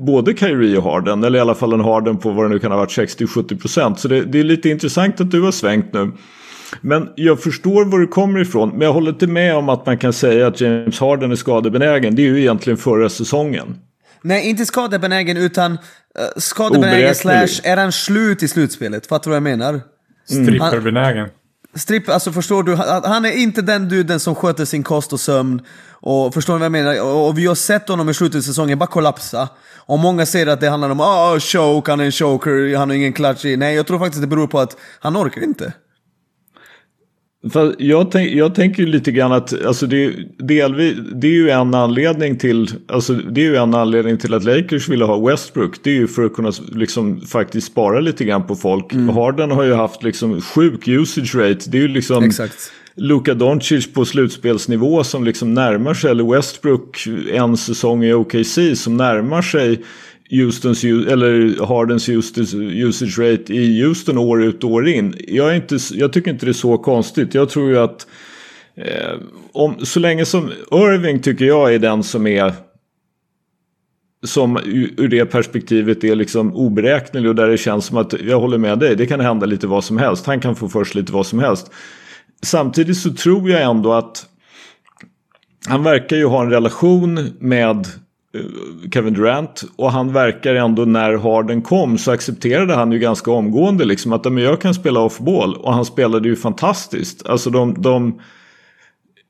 både Kyrie och Harden. Eller i alla fall en Harden på vad det nu kan ha varit 60-70 procent. Så det, det är lite intressant att du har svängt nu. Men jag förstår var du kommer ifrån. Men jag håller inte med om att man kan säga att James Harden är skadebenägen. Det är ju egentligen förra säsongen. Nej, inte skadebenägen utan skadebenägen slash är han slut i slutspelet? Fattar du vad jag menar? Stripperbenägen. Stripp, alltså förstår du? Han är inte den duden som sköter sin kost och sömn. Och förstår du vad jag menar? Och vi har sett honom i slutet av säsongen bara kollapsa. Och många säger att det handlar om ah, choke, han är en choker, han har ingen clutch i. Nej, jag tror faktiskt det beror på att han orkar inte. Jag, tänk, jag tänker lite grann att alltså det, delvis, det är ju en anledning till alltså det är ju en anledning till att Lakers ville ha Westbrook. Det är ju för att kunna liksom faktiskt spara lite grann på folk. Mm. Harden har ju haft liksom sjuk usage rate. Det är ju liksom Exakt. Luka Doncic på slutspelsnivå som liksom närmar sig, eller Westbrook en säsong i OKC som närmar sig Houstons, eller Hardens usage rate i Houston år ut och år in. Jag, är inte, jag tycker inte det är så konstigt. Jag tror ju att eh, om, så länge som Irving tycker jag är den som är som ur det perspektivet är liksom oberäknelig och där det känns som att jag håller med dig. Det kan hända lite vad som helst. Han kan få först lite vad som helst. Samtidigt så tror jag ändå att han verkar ju ha en relation med Eh, Kevin Durant och han verkar ändå när Harden kom så accepterade han ju ganska omgående liksom att men jag kan spela off-ball och han spelade ju fantastiskt. Alltså de, de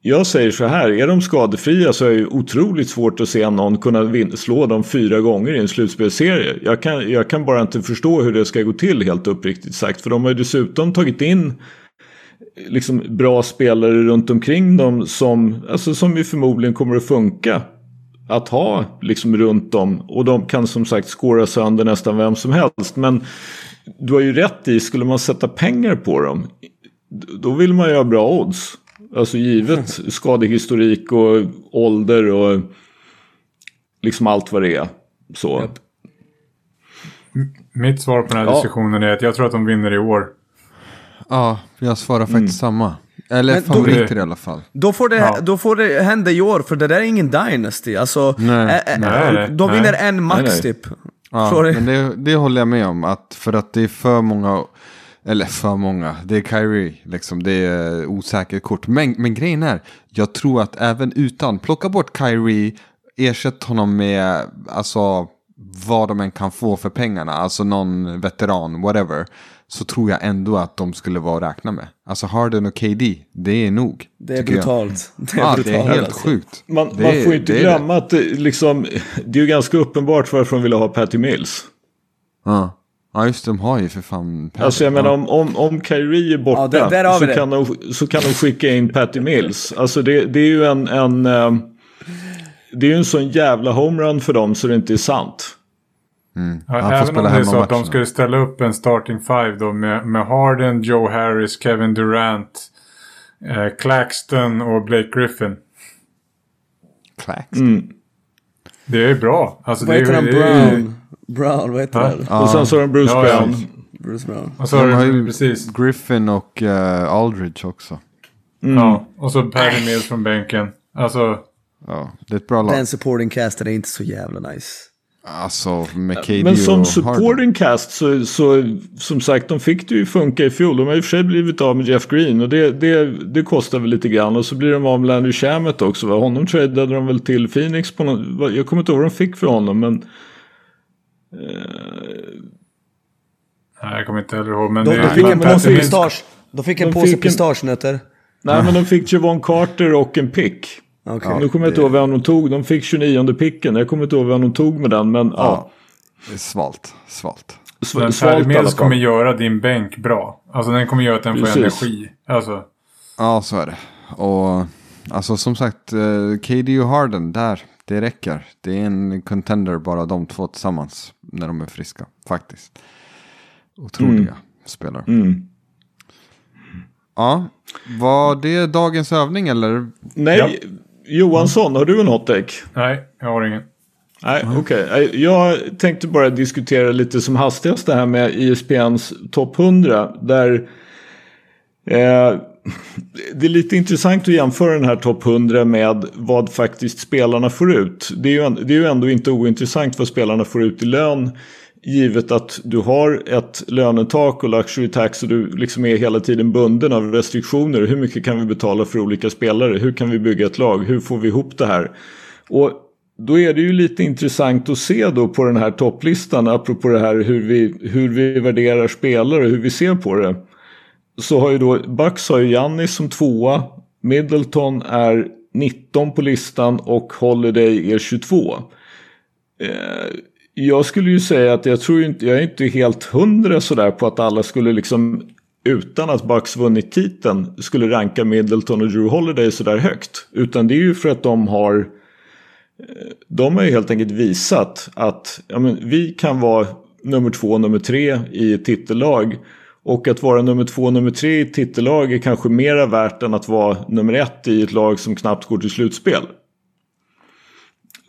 jag säger så här, är de skadefria så är det otroligt svårt att se någon kunna vin- slå dem fyra gånger i en slutspelsserie. Jag kan, jag kan bara inte förstå hur det ska gå till helt uppriktigt sagt. För de har ju dessutom tagit in liksom bra spelare runt omkring dem som, alltså, som ju förmodligen kommer att funka att ha liksom runt om. Och de kan som sagt skåra sönder nästan vem som helst. Men du har ju rätt i, skulle man sätta pengar på dem, då vill man ju ha bra odds. Alltså givet skadehistorik och ålder och liksom allt vad det är. Så. Mitt svar på den här Ja. diskussionen är att jag tror att de vinner i år. Ja, jag svarar faktiskt Mm. samma. Eller Men då- favoriter i alla fall. Då får, det, Ja. då får det hända i år, för det där är ingen Dynasty. Alltså, Nej, ä- ä- nej, de nej. vinner en max Nej, nej. typ. Ja, men det, det håller jag med om. Att för att det är för många, eller för många, det är Kyrie. Liksom, det är osäkert kort. Men, men grejen är, jag tror att även utan, plocka bort Kyrie, ersätt honom med, alltså vad de än kan få för pengarna, alltså någon veteran, whatever. Så tror jag ändå att de skulle vara att räkna med. Alltså Harden och KD, det är nog. Det är jag. brutalt. Det är Ja, brutalt. det är helt alltså. sjukt. Man, Det man är- får ju inte det är det. glömma att det, liksom, det är ju ganska uppenbart varför de ville ha Patty Mills. Ja. ja, just de har ju för fan... Alltså jag ja. menar om, om, om Kyrie är borta Ja, där- där så, kan de, så kan de skicka in Patty Mills. Alltså det, det är ju en, en eh, det är ju en sån jävla homerun för dem så det inte är sant. Får även om det är så att de skulle ställa upp en starting five då med, med Harden, Joe Harris, Kevin Durant, eh, Claxton och Blake Griffin. Clax. Mm. Det är bra. Alltså, Vad det är, heter han? det är, Brown? Brown, vad heter han? Ja. Och sen så har de Bruce Ja, ja. Brown. Bruce Brown. Och så De har ju precis. Griffin och uh, Aldridge också. Ja, och så Patty Mills från bänken. Alltså, Ja, det är ett bra lag. Den supporting casten är inte så jävla nice. Alltså KD Men som supporting cast så, så som sagt de fick det ju funka i fjol. De har i och för sig blivit av med Jeff Green och det, det, det kostar väl lite grann. Och så blir de av med Landry Shamet också. Va? Honom tradade de väl till Phoenix på någon, Jag kommer inte ihåg vad de fick för honom men nej, jag kommer inte heller ihåg. Men De, det de fick en påse Mills- pistage. De fick en De påse fick en- pistagenötter. Nej men de fick Javon Carter och en pick. Okej. nu kommer jag inte ihåg vem de tog. De fick 29 picken. Jag kommer inte ihåg vem de tog med den. Men ja. Ja. Det är svalt, svalt. svalt fall. kommer göra din bänk bra. Alltså den kommer göra att den får Precis. energi. Alltså, Ja, så är det. Och alltså som sagt, eh, KD och Harden, där, det räcker. Det är en contender bara de två tillsammans när de är friska, faktiskt. Otroliga spelare. Mm. Ja, var det dagens övning eller? Nej, Ja. Johansson, har du en hot take? nej, jag har ingen. Nej, okej. Nej, Jag tänkte bara diskutera lite som hastigast det här med ISPNs topp 100. Där eh, det är lite intressant att jämföra den här topp 100 med vad faktiskt spelarna får ut. Det är, ju, det är ju ändå inte ointressant vad spelarna får ut i lön. Givet att du har ett lönetak och luxury tax och du liksom är hela tiden bunden av restriktioner. Hur mycket kan vi betala för olika spelare? Hur kan vi bygga ett lag? Hur får vi ihop det här? Och då är det ju lite intressant att se då på den här topplistan, apropå det här hur vi, hur vi värderar spelare och hur vi ser på det. Så har ju då, Bucks har ju Giannis som tvåa, Middleton är 19 på listan och Holiday är 22. Eh, jag skulle ju säga att jag tror ju inte, jag är inte helt hundra sådär på att alla skulle liksom utan att Bucks vunnit titeln skulle ranka Middleton och Drew Holiday sådär högt. Utan det är ju för att de har eh, de har ju helt enkelt visat att ja, men, vi kan vara nummer två och nummer tre i ett titellag. Och att vara nummer två och nummer tre i ett titellag är kanske mera värt än att vara nummer ett i ett lag som knappt går till slutspel.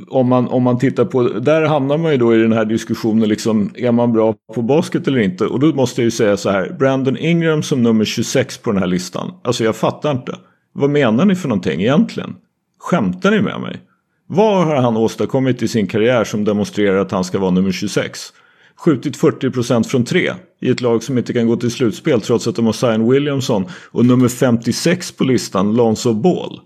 Om man, om man tittar på, där hamnar man ju då i den här diskussionen liksom, är man bra på basket eller inte? Och då måste jag ju säga så här, Brandon Ingram som nummer 26 på den här listan. Alltså jag fattar inte. Vad menar ni för någonting egentligen? Skämtar ni med mig? Vad har han åstadkommit i sin karriär som demonstrerar att han ska vara nummer 26? Skjutit 40% från tre i ett lag som inte kan gå till slutspel trots att de har Zion Williamson och nummer 56 på listan, Lonzo Ball.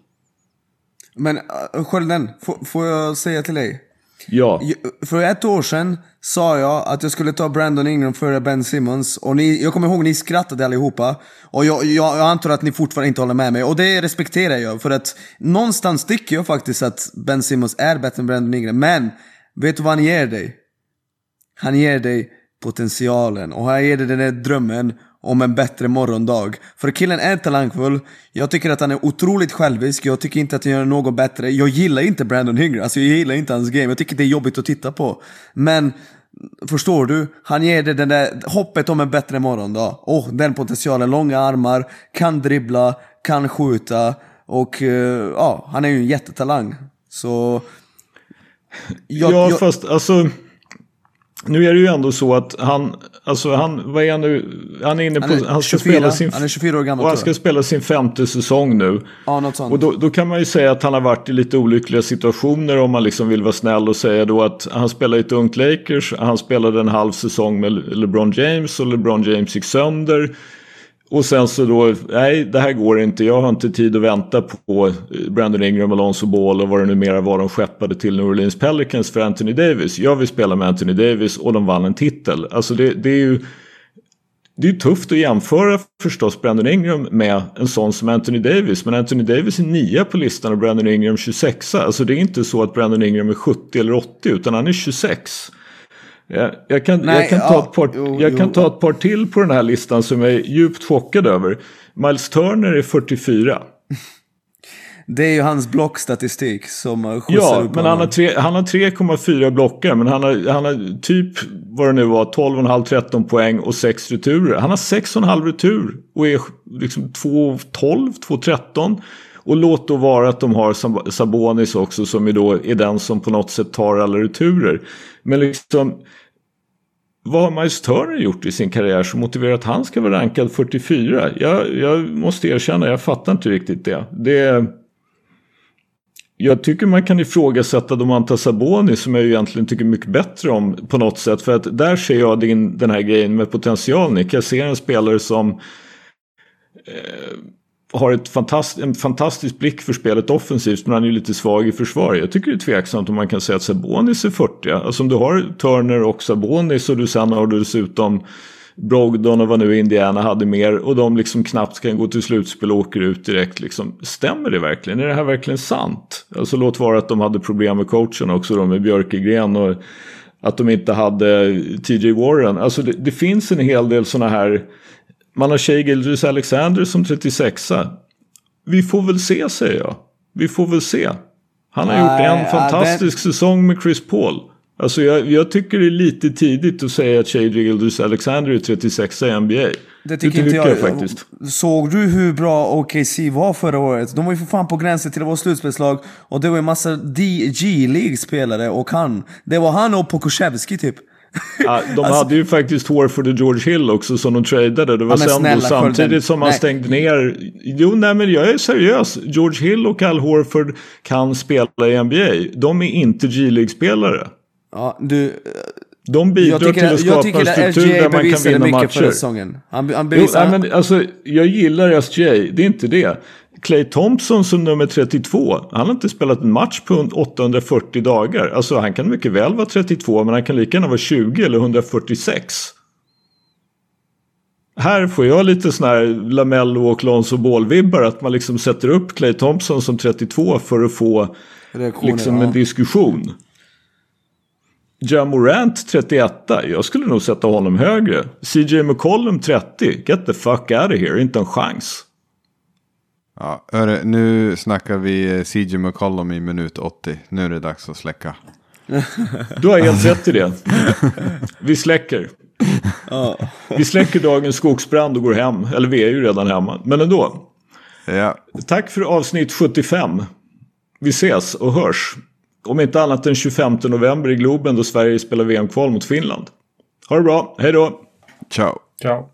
Men uh, Skölden, får, jag säga till dig? Ja. För ett år sedan sa jag att jag skulle ta Brandon Ingram före Ben Simmons. Och ni, jag kommer ihåg ni skrattade allihopa. Och jag, jag, jag antar att ni fortfarande inte håller med mig. Och det respekterar jag. För att någonstans tycker jag faktiskt att Ben Simmons är bättre än Brandon Ingram. Men, vet du vad han ger dig? Han ger dig potentialen. Och han ger dig den där drömmen om en bättre morgondag. För killen är talangfull, jag tycker att han är otroligt självisk, jag tycker inte att han gör något bättre. Jag gillar inte Brandon Ingram, alltså jag gillar inte hans game, jag tycker det är jobbigt att titta på. Men, förstår du? Han ger dig det där hoppet om en bättre morgondag. Och den potentialen, långa armar, kan dribbla, kan skjuta och uh, ja, han är ju en jättetalang. Så... Jag, ja, jag... fast alltså... Nu är det ju ändå så att han, alltså han, vad är han nu? Han är inne på, han, är han ska 24, spela sin, han är 24 år gammal och han ska spela sin femte säsong nu. Ja, något sånt. Och då, då, kan man ju säga att han har varit i lite olyckliga situationer om man liksom vill vara snäll och säga då att han spelar i ett ungt Lakers, han spelade en halv säsong med LeBron James och LeBron James gick sönder. Och sen så då, nej det här går inte, jag har inte tid att vänta på eh, Brandon Ingram, Alonso Ball och vad det numera var de skeppade till New Orleans Pelicans för Anthony Davis. Jag vill spela med Anthony Davis och de vann en titel. Alltså det, det är ju det är tufft att jämföra förstås Brandon Ingram med en sån som Anthony Davis. Men Anthony Davis är nia på listan och Brandon Ingram 26. Alltså det är inte så att Brandon Ingram är 70 eller 80 utan han är 26. Jag, jag, kan, Nej, jag, kan, ta ett par, jo, jag kan ta ett par till på den här listan som jag är djupt chockad över. Miles Turner är 44. Det är ju hans blockstatistik som skjutsar Ja, upp men han har, tre, han har 3,4 blockar. Men han har, han har typ, vad det nu var, 12,5-13 poäng och 6 returer. Han har 6,5 retur och är liksom 2,12, 2,13. Och låt då vara att de har Sabonis också som är då är den som på något sätt tar alla returer. Men liksom vad har Miles Turner gjort i sin karriär som motiverar att han ska vara rankad 44? Jag, jag måste erkänna, jag fattar inte riktigt det. det jag tycker man kan ifrågasätta Domantas Saboni som jag egentligen tycker mycket bättre om på något sätt. För att där ser jag din, den här grejen med potential Nick. Jag ser en spelare som eh, har ett fantast, en fantastisk blick för spelet offensivt men han är ju lite svag i försvar. Jag tycker det är tveksamt om man kan säga att Sabonis är 40. Alltså om du har Turner och Sabonis och du sen har du dessutom Brogdon och vad nu Indiana hade mer och de liksom knappt kan gå till slutspel och åker ut direkt. Liksom. Stämmer det verkligen? Är det här verkligen sant? Alltså låt vara att de hade problem med coachen också då med Björkegren och att de inte hade TJ Warren. Alltså det, det finns en hel del sådana här man har Shea Gildrus Alexander som 36a. Vi får väl se säger jag. Vi får väl se. Han har gjort en fantastisk det... säsong med Chris Paul. Alltså jag, jag, tycker det är lite tidigt att säga att Shea Gildrus Alexander är 36 i NBA. Det tycker inte jag, jag, faktiskt. Såg du hur bra OKC var förra året? De var ju för fan på gränsen till att vara slutspelslag. Och det var ju massa G-League-spelare och han. Det var han och Pokusevski typ. Ja, de alltså, hade ju faktiskt Horford och George Hill också som de tradade. Det var ja, då samtidigt som man nej. stängde ner. Jo, nej men jag är seriös. George Hill och Al Horford kan spela i NBA. De är inte G-League-spelare. Ja, du... De bidrar till att skapa en struktur där man kan vinna matcher. Han, han bevisade... jo, nej, men alltså, jag gillar SJ, det är inte det. Clay Thompson som nummer 32, han har inte spelat en match på 840 dagar. Alltså han kan mycket väl vara 32 men han kan lika gärna vara 20 eller 146. Här får jag lite sån här Lamello och Lonzo Ball-vibbar att man liksom sätter upp Clay Thompson som 32 för att få liksom en ja. diskussion. Jamorant 31, jag skulle nog sätta honom högre. CJ McCollum 30, get the fuck out of here, inte en chans. Ja, hörru, nu snackar vi eh, CJ McCollum i minut 80. Nu är det dags att släcka. Du har helt rätt i det. Vi släcker. Vi släcker dagens skogsbrand och går hem. Eller vi är ju redan hemma. Men ändå. Ja. Tack för avsnitt 75. Vi ses och hörs. Om inte annat den 25 november i Globen då Sverige spelar VM-kval mot Finland. Ha det bra. Hej då. Ciao. Ciao.